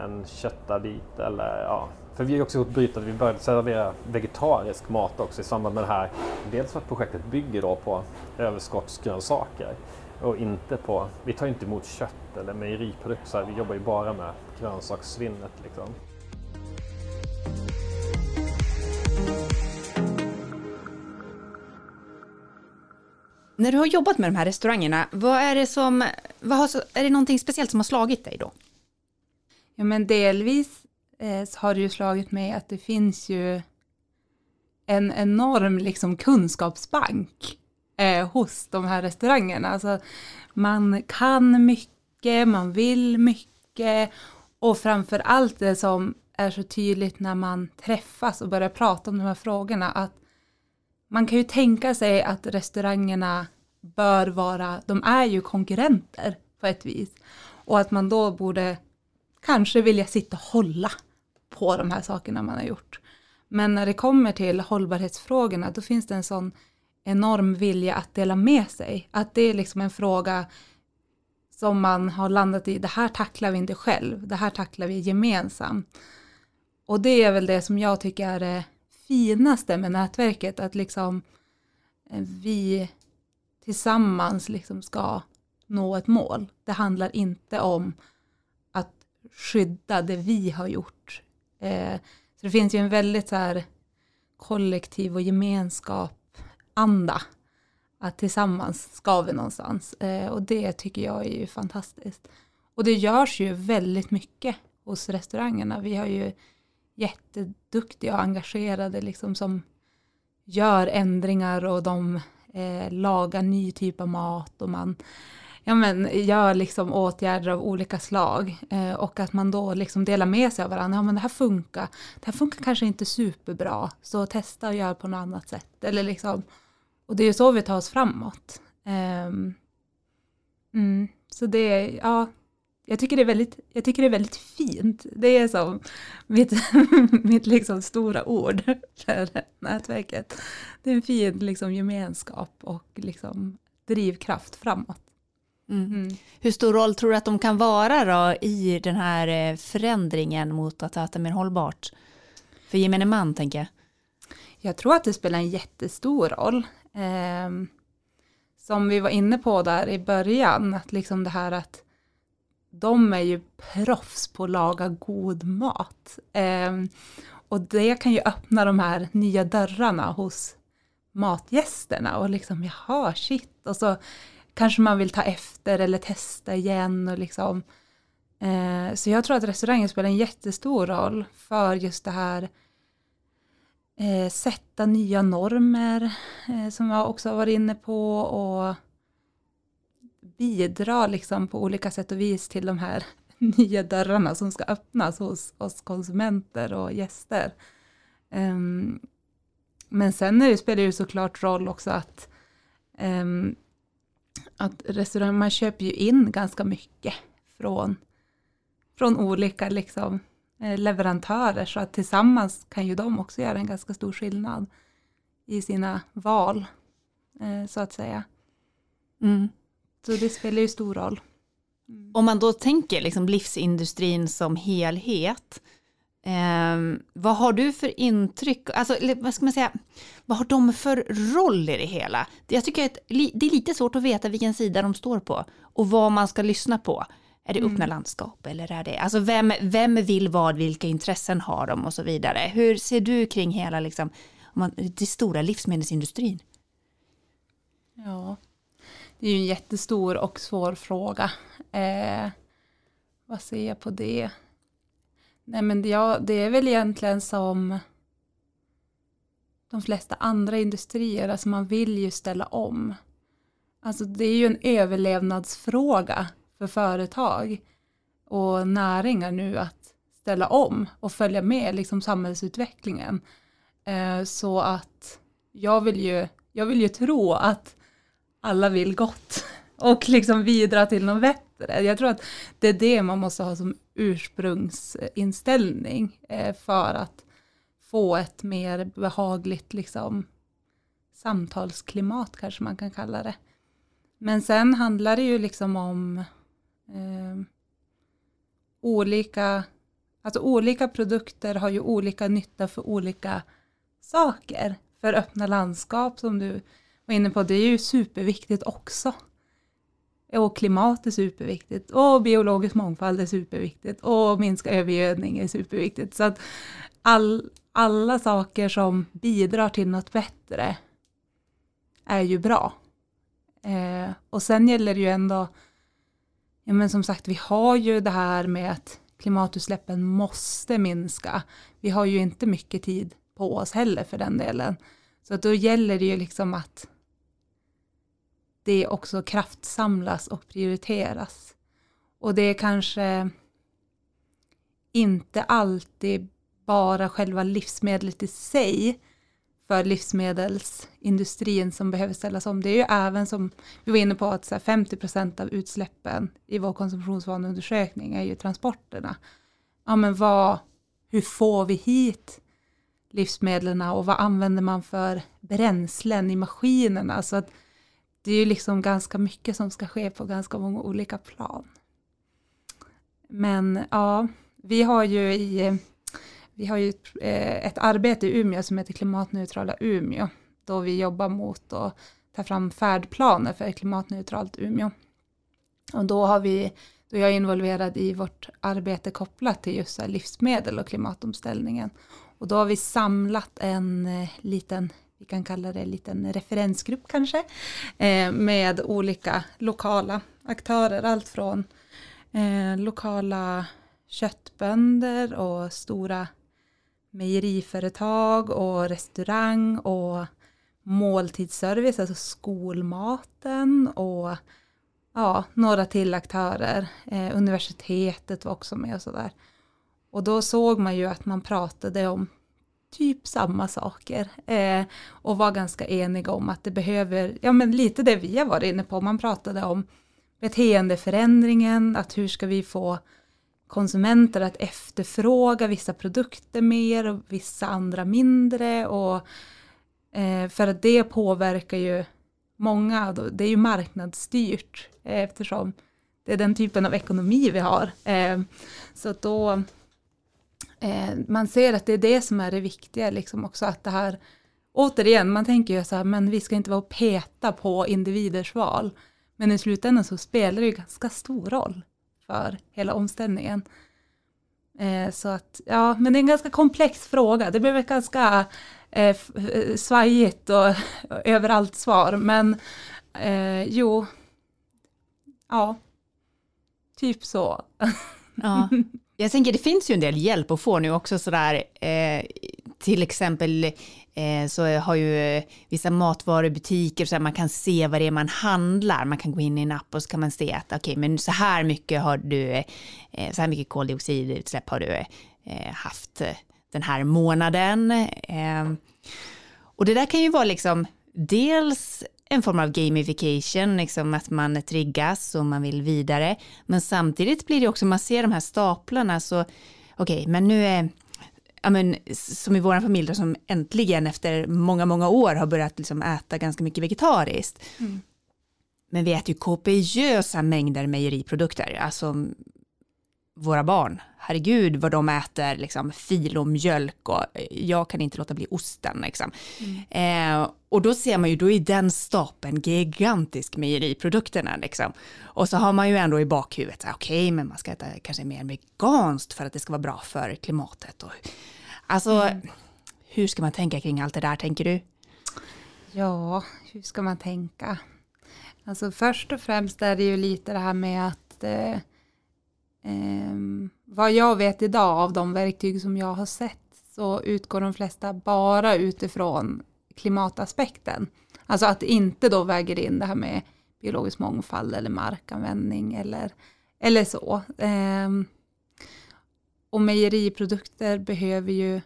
en köttad bit eller ja. För vi har också gjort bryt att vi började servera vegetarisk mat också i samband med det här. Dels för att projektet bygger då på överskottsgrönsaker och inte på, vi tar inte emot kött eller mejeriprodukter, vi jobbar ju bara med grönsakssvinnet liksom. När du har jobbat med de här restaurangerna, vad är det som, vad har, är det någonting speciellt som har slagit dig då? Ja men delvis eh, har det ju slagit mig att det finns ju en enorm liksom kunskapsbank eh, hos de här restaurangerna. Alltså, man kan mycket, man vill mycket och framför allt det som är så tydligt när man träffas och börjar prata om de här frågorna att man kan ju tänka sig att restaurangerna bör vara, de är ju konkurrenter på ett vis. Och att man då borde kanske vilja sitta och hålla på de här sakerna man har gjort. Men när det kommer till hållbarhetsfrågorna då finns det en sån enorm vilja att dela med sig. Att det är liksom en fråga som man har landat i, det här tacklar vi inte själv, det här tacklar vi gemensamt. Och det är väl det som jag tycker är det finaste med nätverket, att liksom eh, vi tillsammans liksom ska nå ett mål. Det handlar inte om att skydda det vi har gjort. Eh, så det finns ju en väldigt så här kollektiv och gemenskap anda. Att tillsammans ska vi någonstans. Eh, och det tycker jag är ju fantastiskt. Och det görs ju väldigt mycket hos restaurangerna. Vi har ju jätteduktiga och engagerade liksom som gör ändringar och de eh, lagar ny typ av mat och man ja, men, gör liksom åtgärder av olika slag eh, och att man då liksom delar med sig av varandra. Ja, men det här funkar. Det här funkar kanske inte superbra, så testa och gör på något annat sätt. Eller liksom, och det är ju så vi tar oss framåt. Eh, mm, så det är, ja, jag tycker det är väldigt, jag tycker det är väldigt fint. Det är som mitt, mitt liksom stora ord för nätverket. Det är en fin liksom gemenskap och liksom drivkraft framåt. Mm. Mm. Hur stor roll tror du att de kan vara då i den här eh, förändringen mot att äta mer hållbart? För gemene man tänker jag. Jag tror att det spelar en jättestor roll. Eh, som vi var inne på där i början, att liksom det här att de är ju proffs på att laga god mat. Eh, och det kan ju öppna de här nya dörrarna hos matgästerna och liksom jaha shit och så kanske man vill ta efter eller testa igen och liksom eh, så jag tror att restaurangen spelar en jättestor roll för just det här eh, sätta nya normer eh, som jag också har varit inne på och bidra liksom på olika sätt och vis till de här nya dörrarna som ska öppnas hos oss konsumenter och gäster. Um, men sen det, spelar det ju såklart roll också att, um, att restauranger, man köper ju in ganska mycket från, från olika liksom, eh, leverantörer så att tillsammans kan ju de också göra en ganska stor skillnad i sina val eh, så att säga. Mm. Så det spelar ju stor roll. Mm. Om man då tänker liksom livsindustrin som helhet, eh, vad har du för intryck, alltså vad ska man säga, vad har de för roll i det hela? Jag tycker att det är lite svårt att veta vilken sida de står på och vad man ska lyssna på. Är det öppna mm. landskap eller är det, alltså vem, vem vill vad, vilka intressen har de och så vidare. Hur ser du kring hela liksom, det stora livsmedelsindustrin? Ja, det är ju en jättestor och svår fråga. Eh, vad ser jag på det? Nej men det, ja, det är väl egentligen som de flesta andra industrier, alltså man vill ju ställa om. Alltså det är ju en överlevnadsfråga för företag och näringar nu att ställa om och följa med liksom samhällsutvecklingen. Eh, så att jag vill, ju, jag vill ju tro att alla vill gott och liksom bidra till något bättre. Jag tror att det är det man måste ha som ursprungsinställning eh, för att få ett mer behagligt liksom, samtalsklimat kanske man kan kalla det. Men sen handlar det ju liksom om eh, olika, alltså olika produkter har ju olika nytta för olika saker. För öppna landskap som du var inne på, det är ju superviktigt också. Och klimat är superviktigt och biologisk mångfald är superviktigt och minska övergödning är superviktigt. Så att all, alla saker som bidrar till något bättre är ju bra. Eh, och sen gäller det ju ändå ja men som sagt, vi har ju det här med att klimatutsläppen måste minska. Vi har ju inte mycket tid på oss heller för den delen. Så då gäller det ju liksom att det också kraftsamlas och prioriteras. Och det är kanske inte alltid bara själva livsmedlet i sig för livsmedelsindustrin som behöver ställas om. Det är ju även som vi var inne på att 50 procent av utsläppen i vår konsumtionsvaneundersökning är ju transporterna. Ja men vad, hur får vi hit livsmedlen och vad använder man för bränslen i maskinerna. Så att det är ju liksom ganska mycket som ska ske på ganska många olika plan. Men ja, vi har ju i vi har ju ett, ett arbete i Umeå som heter Klimatneutrala Umeå, då vi jobbar mot att ta fram färdplaner för klimatneutralt Umeå. Och då har vi, då jag är involverad i vårt arbete kopplat till just livsmedel och klimatomställningen. Och då har vi samlat en eh, liten, vi kan kalla det en liten referensgrupp kanske, eh, med olika lokala aktörer, allt från eh, lokala köttbönder och stora mejeriföretag och restaurang och måltidsservice, alltså skolmaten och ja, några till aktörer. Eh, universitetet var också med och sådär. Och då såg man ju att man pratade om typ samma saker. Eh, och var ganska eniga om att det behöver, ja men lite det vi har varit inne på, man pratade om beteendeförändringen, att hur ska vi få konsumenter att efterfråga vissa produkter mer och vissa andra mindre? Och eh, för att det påverkar ju många, det är ju marknadsstyrt eh, eftersom det är den typen av ekonomi vi har. Eh, så att då eh, man ser att det är det som är det viktiga, liksom också att det här återigen, man tänker ju så här, men vi ska inte vara och peta på individers val. Men i slutändan så spelar det ju ganska stor roll för hela omställningen. Eh, så att, ja, men det är en ganska komplex fråga. Det blev ett ganska eh, svajigt och överallt svar, men eh, jo, ja, typ så. Ja. Jag tänker det finns ju en del hjälp att få nu också sådär, eh, till exempel eh, så har ju vissa matvarubutiker så här, man kan se vad det är man handlar. Man kan gå in i en app och så kan man se att okej, okay, men så här mycket har du, eh, så här mycket koldioxidutsläpp har du eh, haft den här månaden. Eh, och det där kan ju vara liksom dels en form av gamification, liksom att man triggas och man vill vidare. Men samtidigt blir det också, man ser de här staplarna så, okej, okay, men nu är, ja men som i vår familj då, som äntligen efter många, många år har börjat liksom äta ganska mycket vegetariskt. Mm. Men vi äter ju kopiösa mängder mejeriprodukter, alltså våra barn. Herregud vad de äter liksom, filomjölk och jag kan inte låta bli osten. Liksom. Mm. Eh, och då ser man ju, då är den stapeln gigantisk mejeriprodukterna. Liksom. Och så har man ju ändå i bakhuvudet, okej okay, men man ska äta kanske mer veganskt för att det ska vara bra för klimatet. Och, alltså, mm. hur ska man tänka kring allt det där tänker du? Ja, hur ska man tänka? Alltså först och främst är det ju lite det här med att eh, Eh, vad jag vet idag av de verktyg som jag har sett så utgår de flesta bara utifrån klimataspekten. Alltså att inte då väger in det här med biologisk mångfald eller markanvändning eller, eller så. Eh, och mejeriprodukter behöver ju,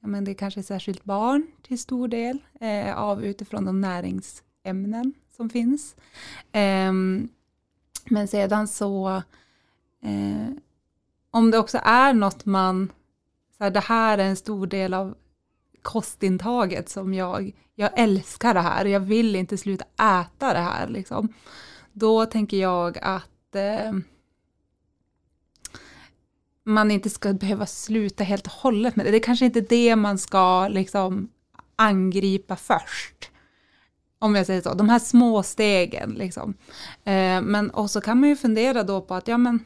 ja men det är kanske särskilt barn till stor del, eh, av utifrån de näringsämnen som finns. Eh, men sedan så Eh, om det också är något man, så här, det här är en stor del av kostintaget som jag, jag älskar det här, jag vill inte sluta äta det här liksom. Då tänker jag att eh, man inte ska behöva sluta helt och hållet med det. Det är kanske inte det man ska liksom angripa först. Om jag säger så, de här små stegen liksom. Eh, men och så kan man ju fundera då på att ja men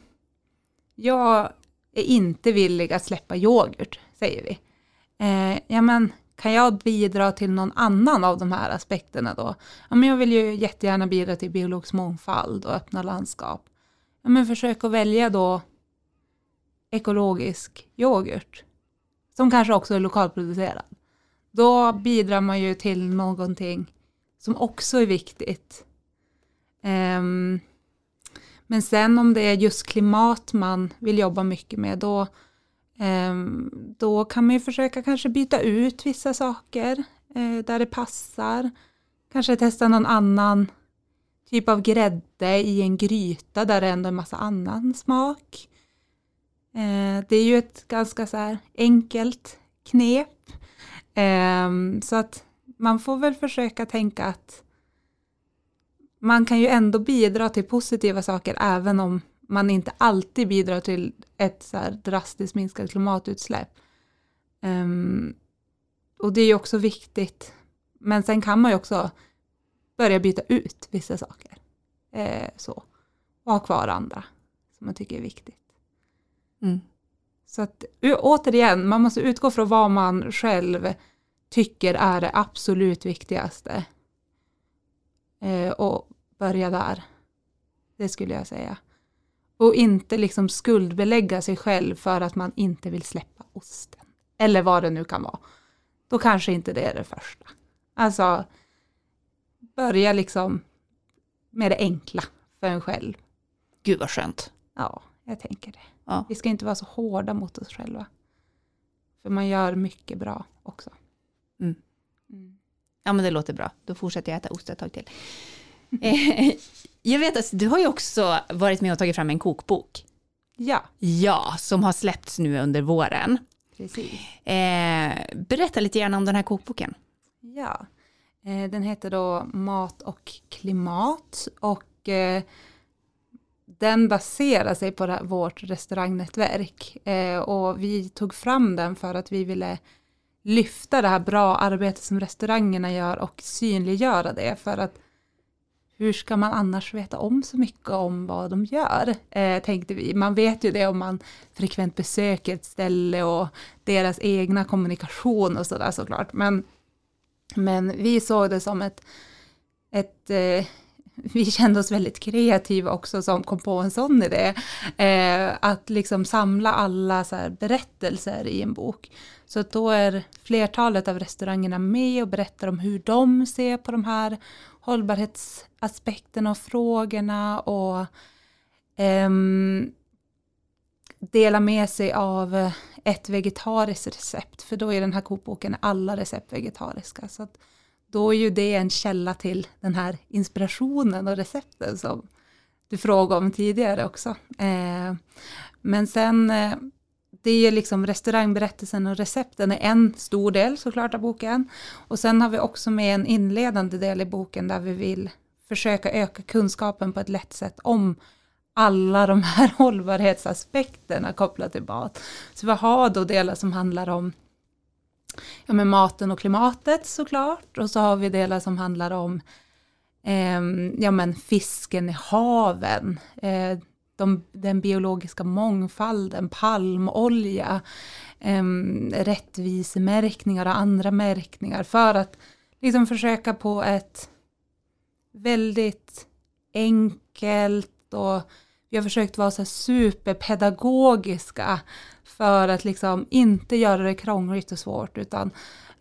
jag är inte villig att släppa yoghurt, säger vi. Eh, ja, men kan jag bidra till någon annan av de här aspekterna då? Ja, men jag vill ju jättegärna bidra till biologisk mångfald och öppna landskap. Ja, men försök att välja då ekologisk yoghurt, som kanske också är lokalproducerad. Då bidrar man ju till någonting som också är viktigt. Um, men sen om det är just klimat man vill jobba mycket med, då, ehm, då kan man ju försöka kanske byta ut vissa saker eh, där det passar. Kanske testa någon annan typ av grädde i en gryta där det ändå är en massa annan smak. Eh, det är ju ett ganska så här enkelt knep. Ehm, så att man får väl försöka tänka att man kan ju ändå bidra till positiva saker även om man inte alltid bidrar till ett så drastiskt minskat klimatutsläpp. Um, och det är ju också viktigt. Men sen kan man ju också börja byta ut vissa saker. Eh, så. Och ha kvar andra som man tycker är viktigt. Mm. Så att återigen, man måste utgå från vad man själv tycker är det absolut viktigaste. Eh, och börja där. Det skulle jag säga. Och inte liksom skuldbelägga sig själv för att man inte vill släppa osten. Eller vad det nu kan vara. Då kanske inte det är det första. Alltså, börja liksom med det enkla för en själv. Gud vad skönt. Ja, jag tänker det. Ja. Vi ska inte vara så hårda mot oss själva. För man gör mycket bra också. Mm. Mm. Ja men det låter bra. Då fortsätter jag äta ost ett tag till. Eh, jag vet att du har ju också varit med och tagit fram en kokbok. Ja. Ja, som har släppts nu under våren. Precis. Eh, berätta lite grann om den här kokboken. Ja, eh, den heter då Mat och klimat och den baserar sig på vårt restaurangnätverk och vi tog fram den för att vi ville lyfta det här bra arbetet som restaurangerna gör och synliggöra det för att hur ska man annars veta om så mycket om vad de gör, eh, tänkte vi. Man vet ju det om man frekvent besöker ett ställe och deras egna kommunikation och sådär såklart. Men, men vi såg det som ett, ett eh, vi kände oss väldigt kreativa också som kom på en sån idé. Eh, att liksom samla alla så berättelser i en bok. Så då är flertalet av restaurangerna med och berättar om hur de ser på de här hållbarhetsaspekterna och frågorna och um, dela med sig av eh, ett vegetariskt recept, för då är den här kokboken alla recept vegetariska. Så att då är ju det en källa till den här inspirationen och recepten som du frågade om tidigare också. Eh, men sen, eh, det är liksom restaurangberättelsen och recepten är en stor del såklart av boken. Och sen har vi också med en inledande del i boken där vi vill försöka öka kunskapen på ett lätt sätt om alla de här hållbarhetsaspekterna kopplat till mat. Så vi har då delar som handlar om ja, med maten och klimatet såklart. Och så har vi delar som handlar om eh, ja, men fisken i haven, eh, de, den biologiska mångfalden, palmolja, eh, rättvisemärkningar och andra märkningar för att liksom försöka på ett väldigt enkelt och vi har försökt vara så superpedagogiska för att liksom inte göra det krångligt och svårt utan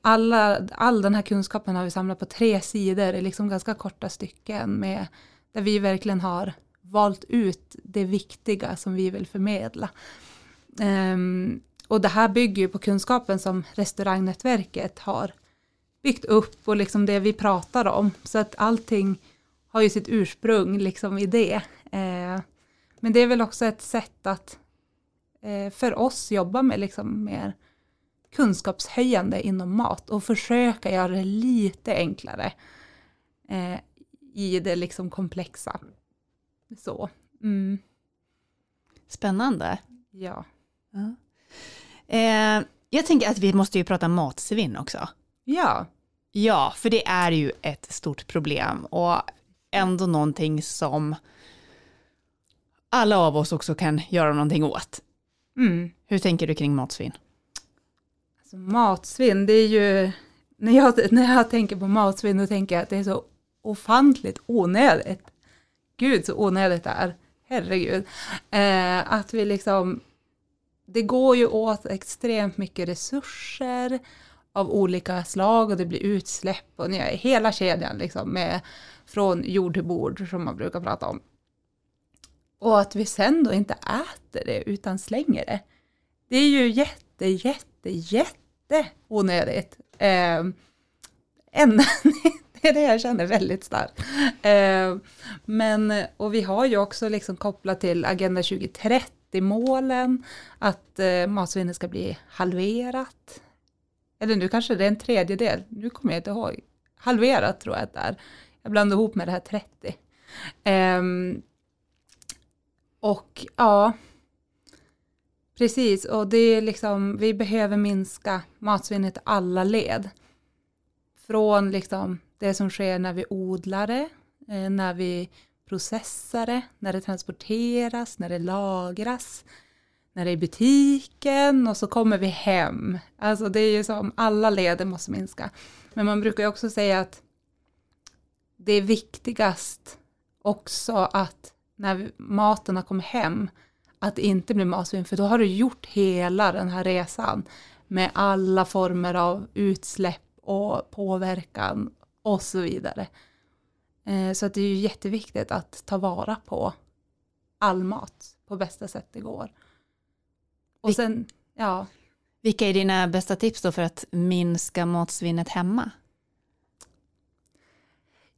alla, all den här kunskapen har vi samlat på tre sidor i liksom ganska korta stycken med, där vi verkligen har valt ut det viktiga som vi vill förmedla. Um, och det här bygger ju på kunskapen som restaurangnätverket har byggt upp och liksom det vi pratar om. Så att allting har ju sitt ursprung liksom i det. Uh, men det är väl också ett sätt att eh, för oss jobba med liksom mer kunskapshöjande inom mat och försöka göra det lite enklare eh, i det liksom komplexa. Så. Mm. Spännande. Ja. ja. Eh, jag tänker att vi måste ju prata matsvinn också. Ja. Ja, för det är ju ett stort problem och ändå någonting som alla av oss också kan göra någonting åt. Mm. Hur tänker du kring matsvinn? Alltså, matsvinn, det är ju, när jag, när jag tänker på matsvinn då tänker jag att det är så ofantligt onödigt. Gud så onödigt det är, herregud. Eh, att vi liksom, det går ju åt extremt mycket resurser av olika slag och det blir utsläpp och ni, hela kedjan liksom med från jord till bord som man brukar prata om. Och att vi sen då inte äter det utan slänger det. Det är ju jätte, jätte, jätte onödigt. Eh, det är det jag känner väldigt starkt. Eh, men, och vi har ju också liksom kopplat till Agenda 2030-målen, att eh, matsvinnet ska bli halverat. eller nu kanske det är en tredjedel, nu kommer jag inte ihåg, halverat tror jag att det är. Jag blandar ihop med det här 30. Ehm, och ja, precis, och det är liksom, vi behöver minska matsvinnet i alla led. Från liksom det som sker när vi odlar det, eh, när vi processar det, när det transporteras, när det lagras, när det är i butiken och så kommer vi hem. Alltså det är ju som alla leder måste minska. Men man brukar ju också säga att det är viktigast också att när maten har kommit hem att det inte blir matsvinn för då har du gjort hela den här resan med alla former av utsläpp och påverkan och så vidare. Eh, så att det är ju jätteviktigt att ta vara på all mat på bästa sätt det går. Och sen, ja. Vilka är dina bästa tips då för att minska matsvinnet hemma?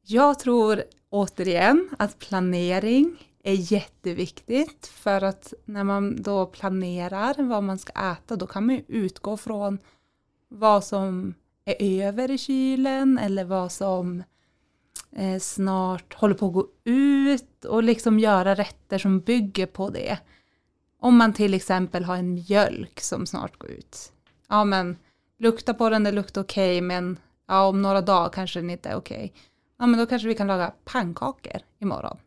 Jag tror återigen att planering är jätteviktigt för att när man då planerar vad man ska äta då kan man utgå från vad som är över i kylen eller vad som eh, snart håller på att gå ut och liksom göra rätter som bygger på det. Om man till exempel har en mjölk som snart går ut. Ja men lukta på den, det luktar okej okay, men ja, om några dagar kanske den inte är okej. Okay. Ja men då kanske vi kan laga pannkakor imorgon.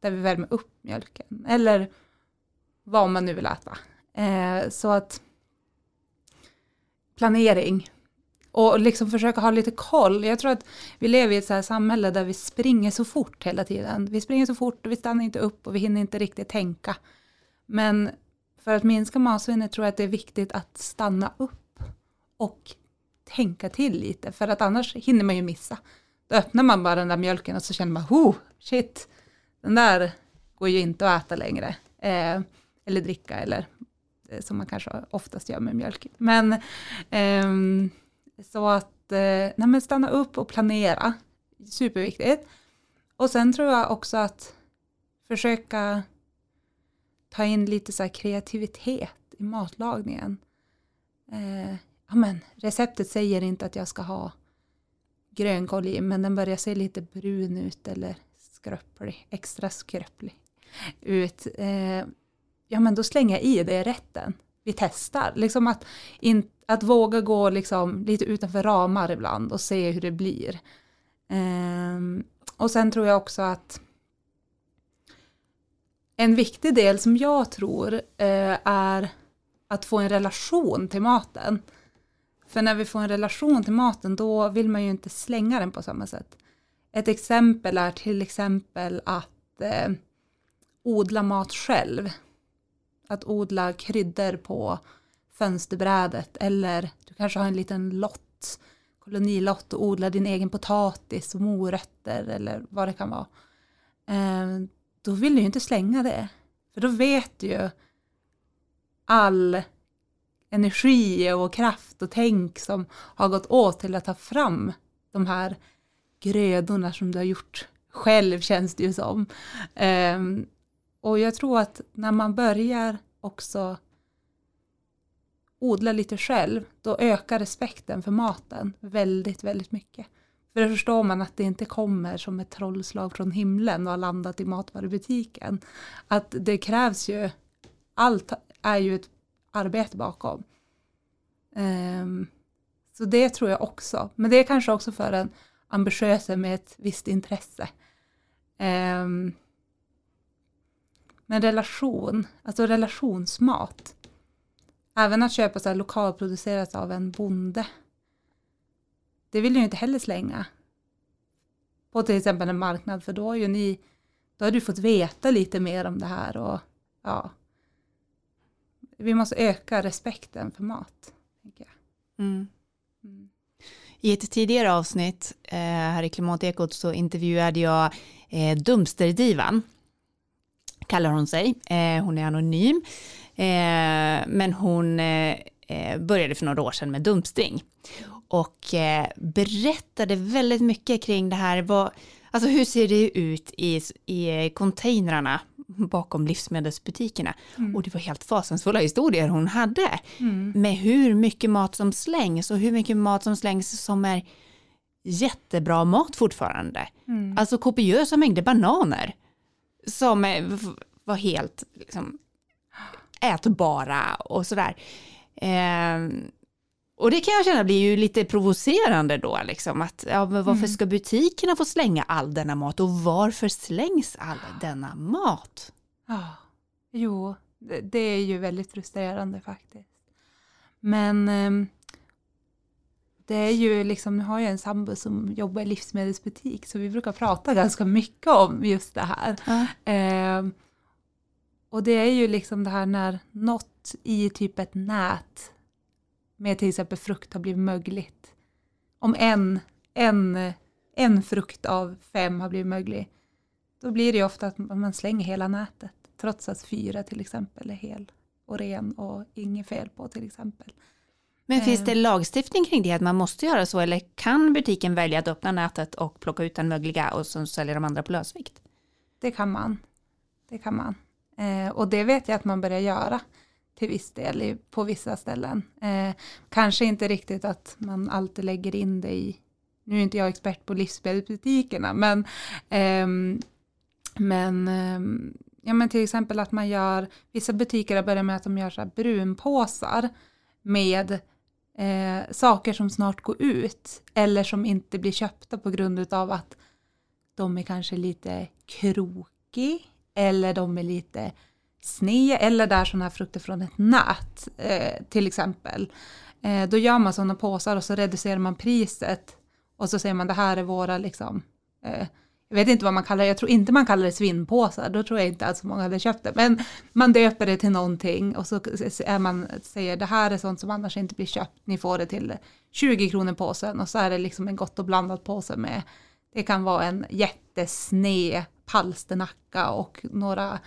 Där vi värmer upp mjölken. Eller vad man nu vill äta. Eh, så att planering och liksom försöka ha lite koll. Jag tror att vi lever i ett så här samhälle där vi springer så fort hela tiden. Vi springer så fort och vi stannar inte upp och vi hinner inte riktigt tänka. Men för att minska matsvinnet tror jag att det är viktigt att stanna upp och tänka till lite. För att annars hinner man ju missa. Då öppnar man bara den där mjölken och så känner man, oh, shit, den där går ju inte att äta längre. Eh, eller dricka eller eh, som man kanske oftast gör med mjölk. Men eh, så att eh, nej stanna upp och planera, superviktigt. Och sen tror jag också att försöka ta in lite så kreativitet i matlagningen. Eh, ja, men, receptet säger inte att jag ska ha grönkål i, men den börjar se lite brun ut eller skröplig, extra skröplig ut. Eh, ja, men då slänger jag i det i rätten. Vi testar, liksom att, in, att våga gå liksom lite utanför ramar ibland och se hur det blir. Um, och sen tror jag också att en viktig del som jag tror uh, är att få en relation till maten. För när vi får en relation till maten då vill man ju inte slänga den på samma sätt. Ett exempel är till exempel att eh, odla mat själv. Att odla kryddor på fönsterbrädet eller du kanske har en liten lott, kolonilott och odlar din egen potatis och morötter eller vad det kan vara. Eh, då vill du ju inte slänga det. För då vet du ju all energi och kraft och tänk som har gått åt till att ta fram de här grödorna som du har gjort själv känns det ju som. Eh, och jag tror att när man börjar också odla lite själv, då ökar respekten för maten väldigt, väldigt mycket. För då förstår man att det inte kommer som ett trollslag från himlen och har landat i matvarubutiken. Att det krävs ju, allt är ju ett arbete bakom. Um, så det tror jag också. Men det är kanske också för en ambitiös med ett visst intresse. Um, men relation, alltså relationsmat. Även att köpa så här lokalproducerat av en bonde det vill jag inte heller slänga. På till exempel en marknad, för då har ju ni, då har du fått veta lite mer om det här och ja. Vi måste öka respekten för mat. Tänker jag. Mm. Mm. I ett tidigare avsnitt eh, här i Klimatekot så intervjuade jag eh, Dumsterdivan, kallar hon sig. Eh, hon är anonym, eh, men hon eh, började för några år sedan med dumpstring och berättade väldigt mycket kring det här. Vad, alltså hur ser det ut i, i containrarna bakom livsmedelsbutikerna. Mm. Och det var helt fasansfulla historier hon hade. Mm. Med hur mycket mat som slängs och hur mycket mat som slängs som är jättebra mat fortfarande. Mm. Alltså kopiösa mängder bananer. Som eh, var helt liksom, ätbara och sådär. Eh, och det kan jag känna blir ju lite provocerande då, liksom, att ja, varför Mm. ska butikerna få slänga all denna mat och varför slängs all denna mat? Ja, jo, det, det är ju väldigt frustrerande faktiskt. Men ehm, det är ju liksom, nu har jag en sambo som jobbar i livsmedelsbutik så vi brukar prata ganska mycket om just det här. Ehm, och det är ju liksom det här när något i typ ett nät med till exempel frukt har blivit mögligt. Om en, en, en frukt av fem har blivit möglig, då blir det ju ofta att man slänger hela nätet. Trots att fyra till exempel är hel och ren och inget fel på till exempel. Men finns Eh. det lagstiftning kring det, att man måste göra så, eller kan butiken välja att öppna nätet och plocka ut den mögliga och så säljer de andra på lösvikt? Det kan man. Det kan man. Eh, och det vet jag att man börjar göra till viss del i, på vissa ställen. Eh, kanske inte riktigt att man alltid lägger in det i, nu är inte jag expert på livsmedelsbutikerna, men, ehm, men, ehm, ja, men till exempel att man gör, vissa butiker har börjat med att de gör så brunpåsar med eh, saker som snart går ut eller som inte blir köpta på grund av att de är kanske lite krokig eller de är lite sned eller där sådana här frukter från ett nät eh, till exempel. Eh, då gör man sådana påsar och så reducerar man priset och så säger man det här är våra liksom eh, jag vet inte vad man kallar det, jag tror inte man kallar det svinnpåsar, då tror jag inte att så många hade köpt det, men man döper det till någonting och så är man, säger det här är sånt som annars inte blir köpt, ni får det till 20 kronor påsen. Och så är det liksom en gott och blandat påse med, det kan vara en jättesned palsternacka och några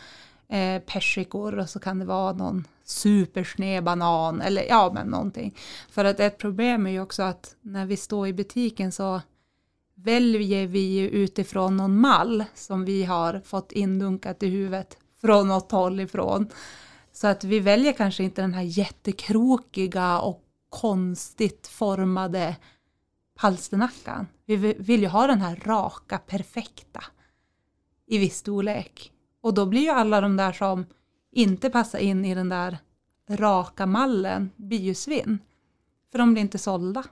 eh, persikor. Och så kan det vara någon supersned banan eller ja men någonting. För att ett problem är ju också att när vi står i butiken så väljer vi ju utifrån någon mall som vi har fått indunkat i huvudet från något håll ifrån. Så att vi väljer kanske inte den här jättekrokiga och konstigt formade palsternackan. Vi vill ju ha den här raka, perfekta i viss storlek. Och då blir ju alla de där som inte passar in i den där raka mallen blir ju svinn. För de blir inte sålda.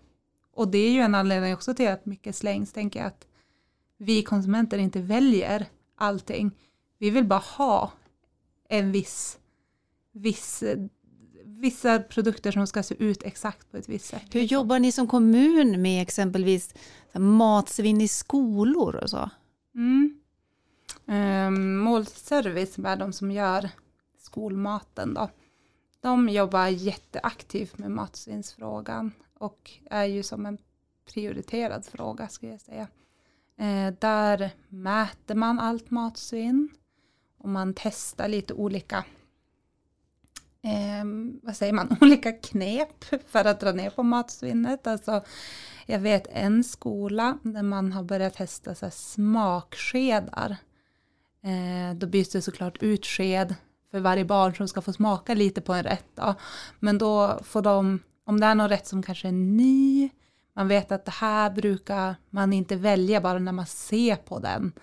Och det är ju en anledning också till att mycket slängs, tänker jag, att vi konsumenter inte väljer allting. Vi vill bara ha en viss, viss, vissa produkter som ska se ut exakt på ett visst sätt. Hur jobbar ni som kommun med exempelvis matsvinn i skolor och så? Mm. Um, Målservice är de som gör skolmaten då. De jobbar jätteaktivt med matsvinnsfrågan och är ju som en prioriterad fråga skulle jag säga. Eh, där mäter man allt matsvinn och man testar lite olika eh, vad säger man, olika knep för att dra ner på matsvinnet. Alltså, jag vet en skola där man har börjat testa så här smakskedar. Eh, då byts det såklart ut sked för varje barn som ska få smaka lite på en rätt. Då. Men då får de, om det är någon rätt som kanske är ny, man vet att det här brukar man inte välja bara när man ser på den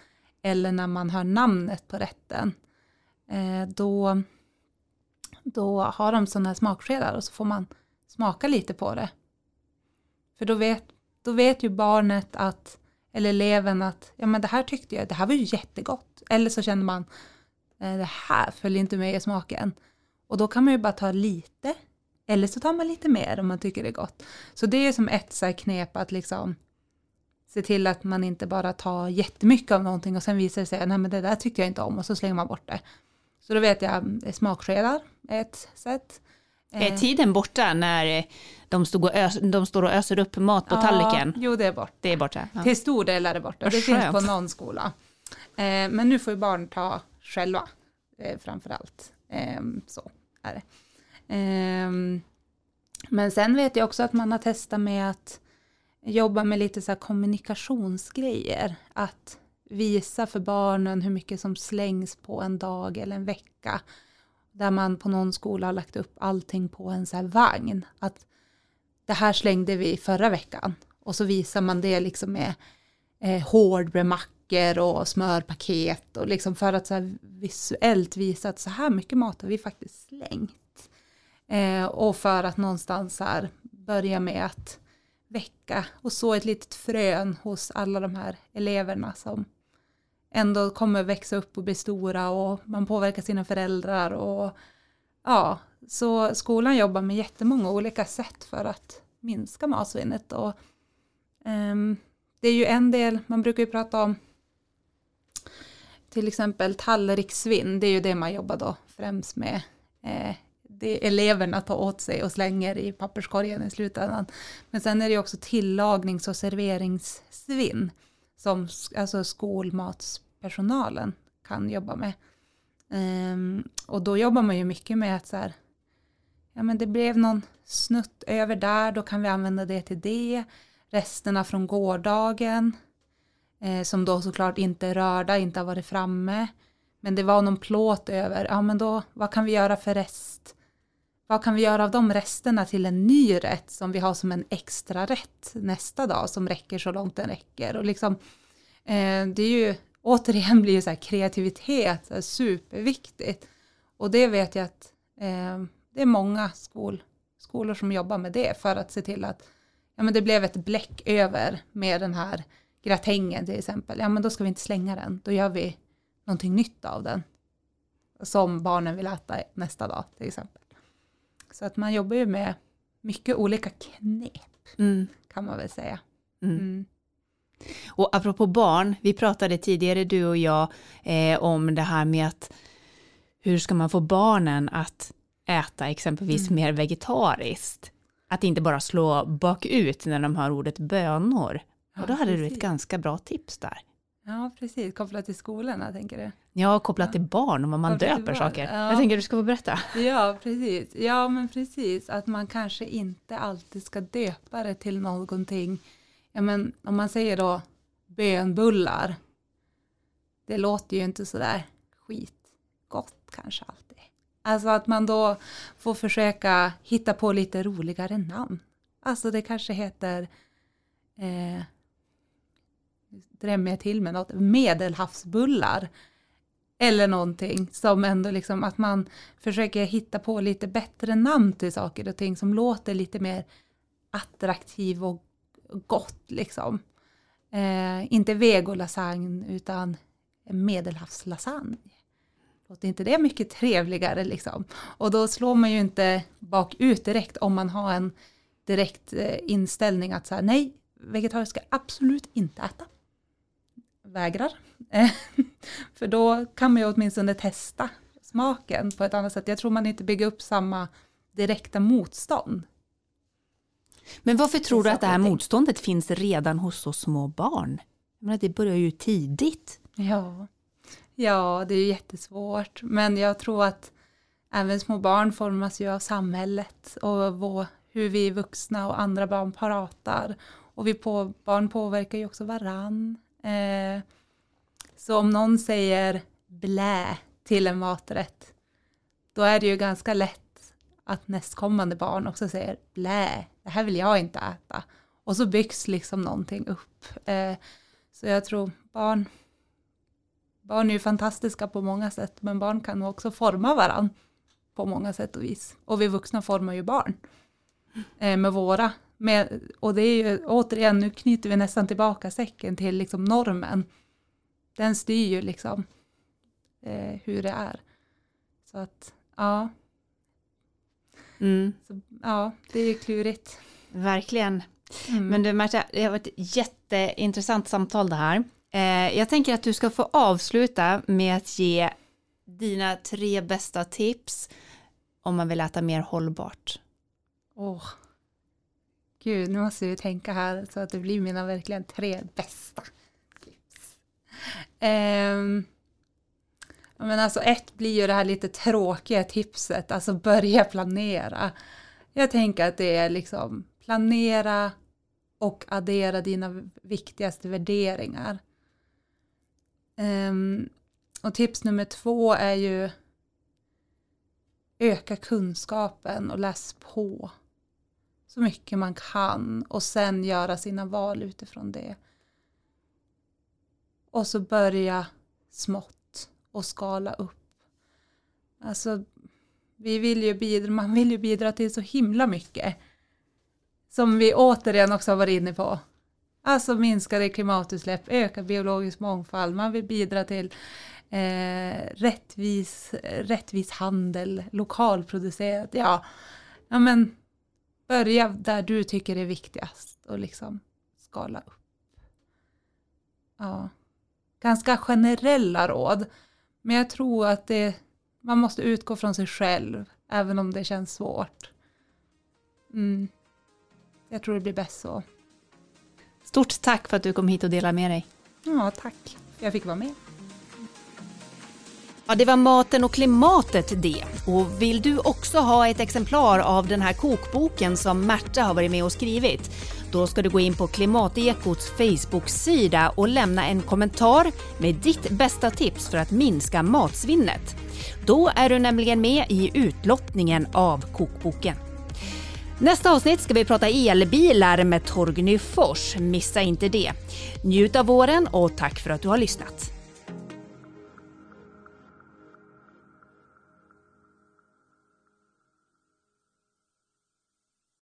eller när man hör namnet på rätten. Eh, då, då har de sådana här smakskedar och så får man smaka lite på det. För då vet, då vet ju barnet att, eller eleven att, ja men det här tyckte jag, det här var ju jättegott. Eller så känner man, det här följer inte med i smaken. Och då kan man ju bara ta lite, eller så tar man lite mer om man tycker det är gott. Så det är som ett så knep att liksom se till att man inte bara tar jättemycket av någonting och sen visar det sig, nej men det där tyckte jag inte om och så slänger man bort det. Så då vet jag, eh, smakskedar är ett sätt. Är tiden borta när eh, de, stod och ös, de står och öser upp mat på Ja, tallriken? Jo, det är bort. Det är borta. Ja. Till stor del är det borta. Det finns på någon skola. Eh, men nu får ju barn ta själva, eh, framför allt. Eh, så är det. Eh, men sen vet jag också att man har testat med att jobba med lite så här kommunikationsgrejer. Att visa för barnen hur mycket som slängs på en dag eller en vecka. Där man på någon skola har lagt upp allting på en så här vagn. Att det här slängde vi förra veckan. Och så visar man det liksom med eh, hårdbrödmackor och smörpaket och liksom för att så här visuellt visa att så här mycket mat har vi faktiskt slängt. Eh, och för att någonstans här börja med att väcka och så ett litet frön hos alla de här eleverna som ändå kommer växa upp och bli stora och man påverkar sina föräldrar och ja, så skolan jobbar med jättemånga olika sätt för att minska matsvinnet och um, det är ju en del, man brukar ju prata om till exempel tallrikssvinn, det är ju det man jobbar då främst med. Eh, det eleverna tar åt sig och slänger i papperskorgen i slutändan. Men sen är det ju också tillagnings och serveringssvinn som alltså skolmatspersonalen kan jobba med. Um, och då jobbar man ju mycket med att så här, ja men det blev någon snutt över där, då kan vi använda det till det. Resterna från gårdagen, eh, som då såklart inte är rörda, inte har varit framme. Men det var någon plåt över, ja men då, vad kan vi göra för rest? Vad kan vi göra av de resterna till en ny rätt som vi har som en extra rätt nästa dag som räcker så långt den räcker? Och liksom, eh, det är ju, återigen blir ju så här kreativitet så här superviktigt. Och det vet jag att eh, det är många skol, skolor som jobbar med det för att se till att ja, men det blev ett bläck över med den här gratängen till exempel. Ja, men då ska vi inte slänga den. Då gör vi någonting nytt av den. Som barnen vill äta nästa dag till exempel. Så att man jobbar ju med mycket olika knep mm. kan man väl säga. Mm. Mm. Och apropå barn, vi pratade tidigare du och jag eh, om det här med att hur ska man få barnen att äta exempelvis mm. mer vegetariskt? Att inte bara slå bakut när de hör ordet bönor. Och då hade precis. du ett ganska bra tips där. Ja, precis. Kopplat till skolorna, tänker du? Ja, kopplat ja. till barn och vad man kopplat döper saker. Ja. Jag tänker du ska få berätta. Ja, precis. Ja, men precis. Att man kanske inte alltid ska döpa det till någonting. Ja, men om man säger då bönbullar. Det låter ju inte sådär skitgott kanske alltid. Alltså att man då får försöka hitta på lite roligare namn. Alltså det kanske heter eh, drämmer jag till med något, medelhavsbullar. Eller någonting som ändå liksom att man försöker hitta på lite bättre namn till saker och ting som låter lite mer attraktiv och gott liksom. Eh, inte vegolasagne utan medelhavslasagne. Låter inte det mycket trevligare liksom? Och då slår man ju inte bakut direkt om man har en direkt eh, inställning att säga nej, vegetariskt ska absolut inte äta vägrar. För då kan man ju åtminstone testa smaken på ett annat sätt. Jag tror man inte bygger upp samma direkta motstånd. Men varför tror du att det här motståndet finns redan hos så små barn? menar, det börjar ju tidigt. Ja. ja, det är jättesvårt. Men jag tror att även små barn formas ju av samhället och vår, hur vi vuxna och andra barn pratar. Och vi på, barn påverkar ju också varann. Eh, så om någon säger blä till en maträtt, då är det ju ganska lätt att nästkommande barn också säger blä, det här vill jag inte äta. Och så byggs liksom någonting upp. Eh, så jag tror barn, barn är ju fantastiska på många sätt, men barn kan också forma varandra på många sätt och vis. Och vi vuxna formar ju barn eh, med våra med, och det är ju återigen, nu knyter vi nästan tillbaka säcken till liksom normen. Den styr ju liksom eh, hur det är. Så att, ja. Mm. Så, ja, det är ju klurigt. Verkligen. Mm. Men du Märta, det har varit ett jätteintressant samtal det här. Eh, jag tänker att du ska få avsluta med att ge dina tre bästa tips om man vill äta mer hållbart. Oh. Gud, nu måste vi tänka här så att det blir mina verkligen tre bästa tips. Um, men alltså ett blir ju det här lite tråkiga tipset, alltså börja planera. Jag tänker att det är liksom planera och addera dina viktigaste värderingar. Um, och tips nummer två är ju öka kunskapen och läs på så mycket man kan och sen göra sina val utifrån det. Och så börja smått och skala upp. Alltså, vi vill ju bidra, man vill ju bidra till så himla mycket. Som vi återigen också har varit inne på. Alltså minskade klimatutsläpp, ökad biologisk mångfald, man vill bidra till eh, rättvis, rättvis handel, lokalproducerat. Ja, ja, men börja där du tycker är viktigast och liksom skala upp. Ja, ganska generella råd, men jag tror att det, man måste utgå från sig själv, även om det känns svårt. Mm. Jag tror det blir bäst så. Stort tack för att du kom hit och delade med dig. Ja, tack. Jag fick vara med. Ja, det var maten och klimatet det. Och vill du också ha ett exemplar av den här kokboken som Märta har varit med och skrivit? Då ska du gå in på Klimatekots Facebook-sida och lämna en kommentar med ditt bästa tips för att minska matsvinnet. Då är du nämligen med i utlottningen av kokboken. Nästa avsnitt ska vi prata elbilar med Torgny Fors. Missa inte det. Njut av våren och tack för att du har lyssnat.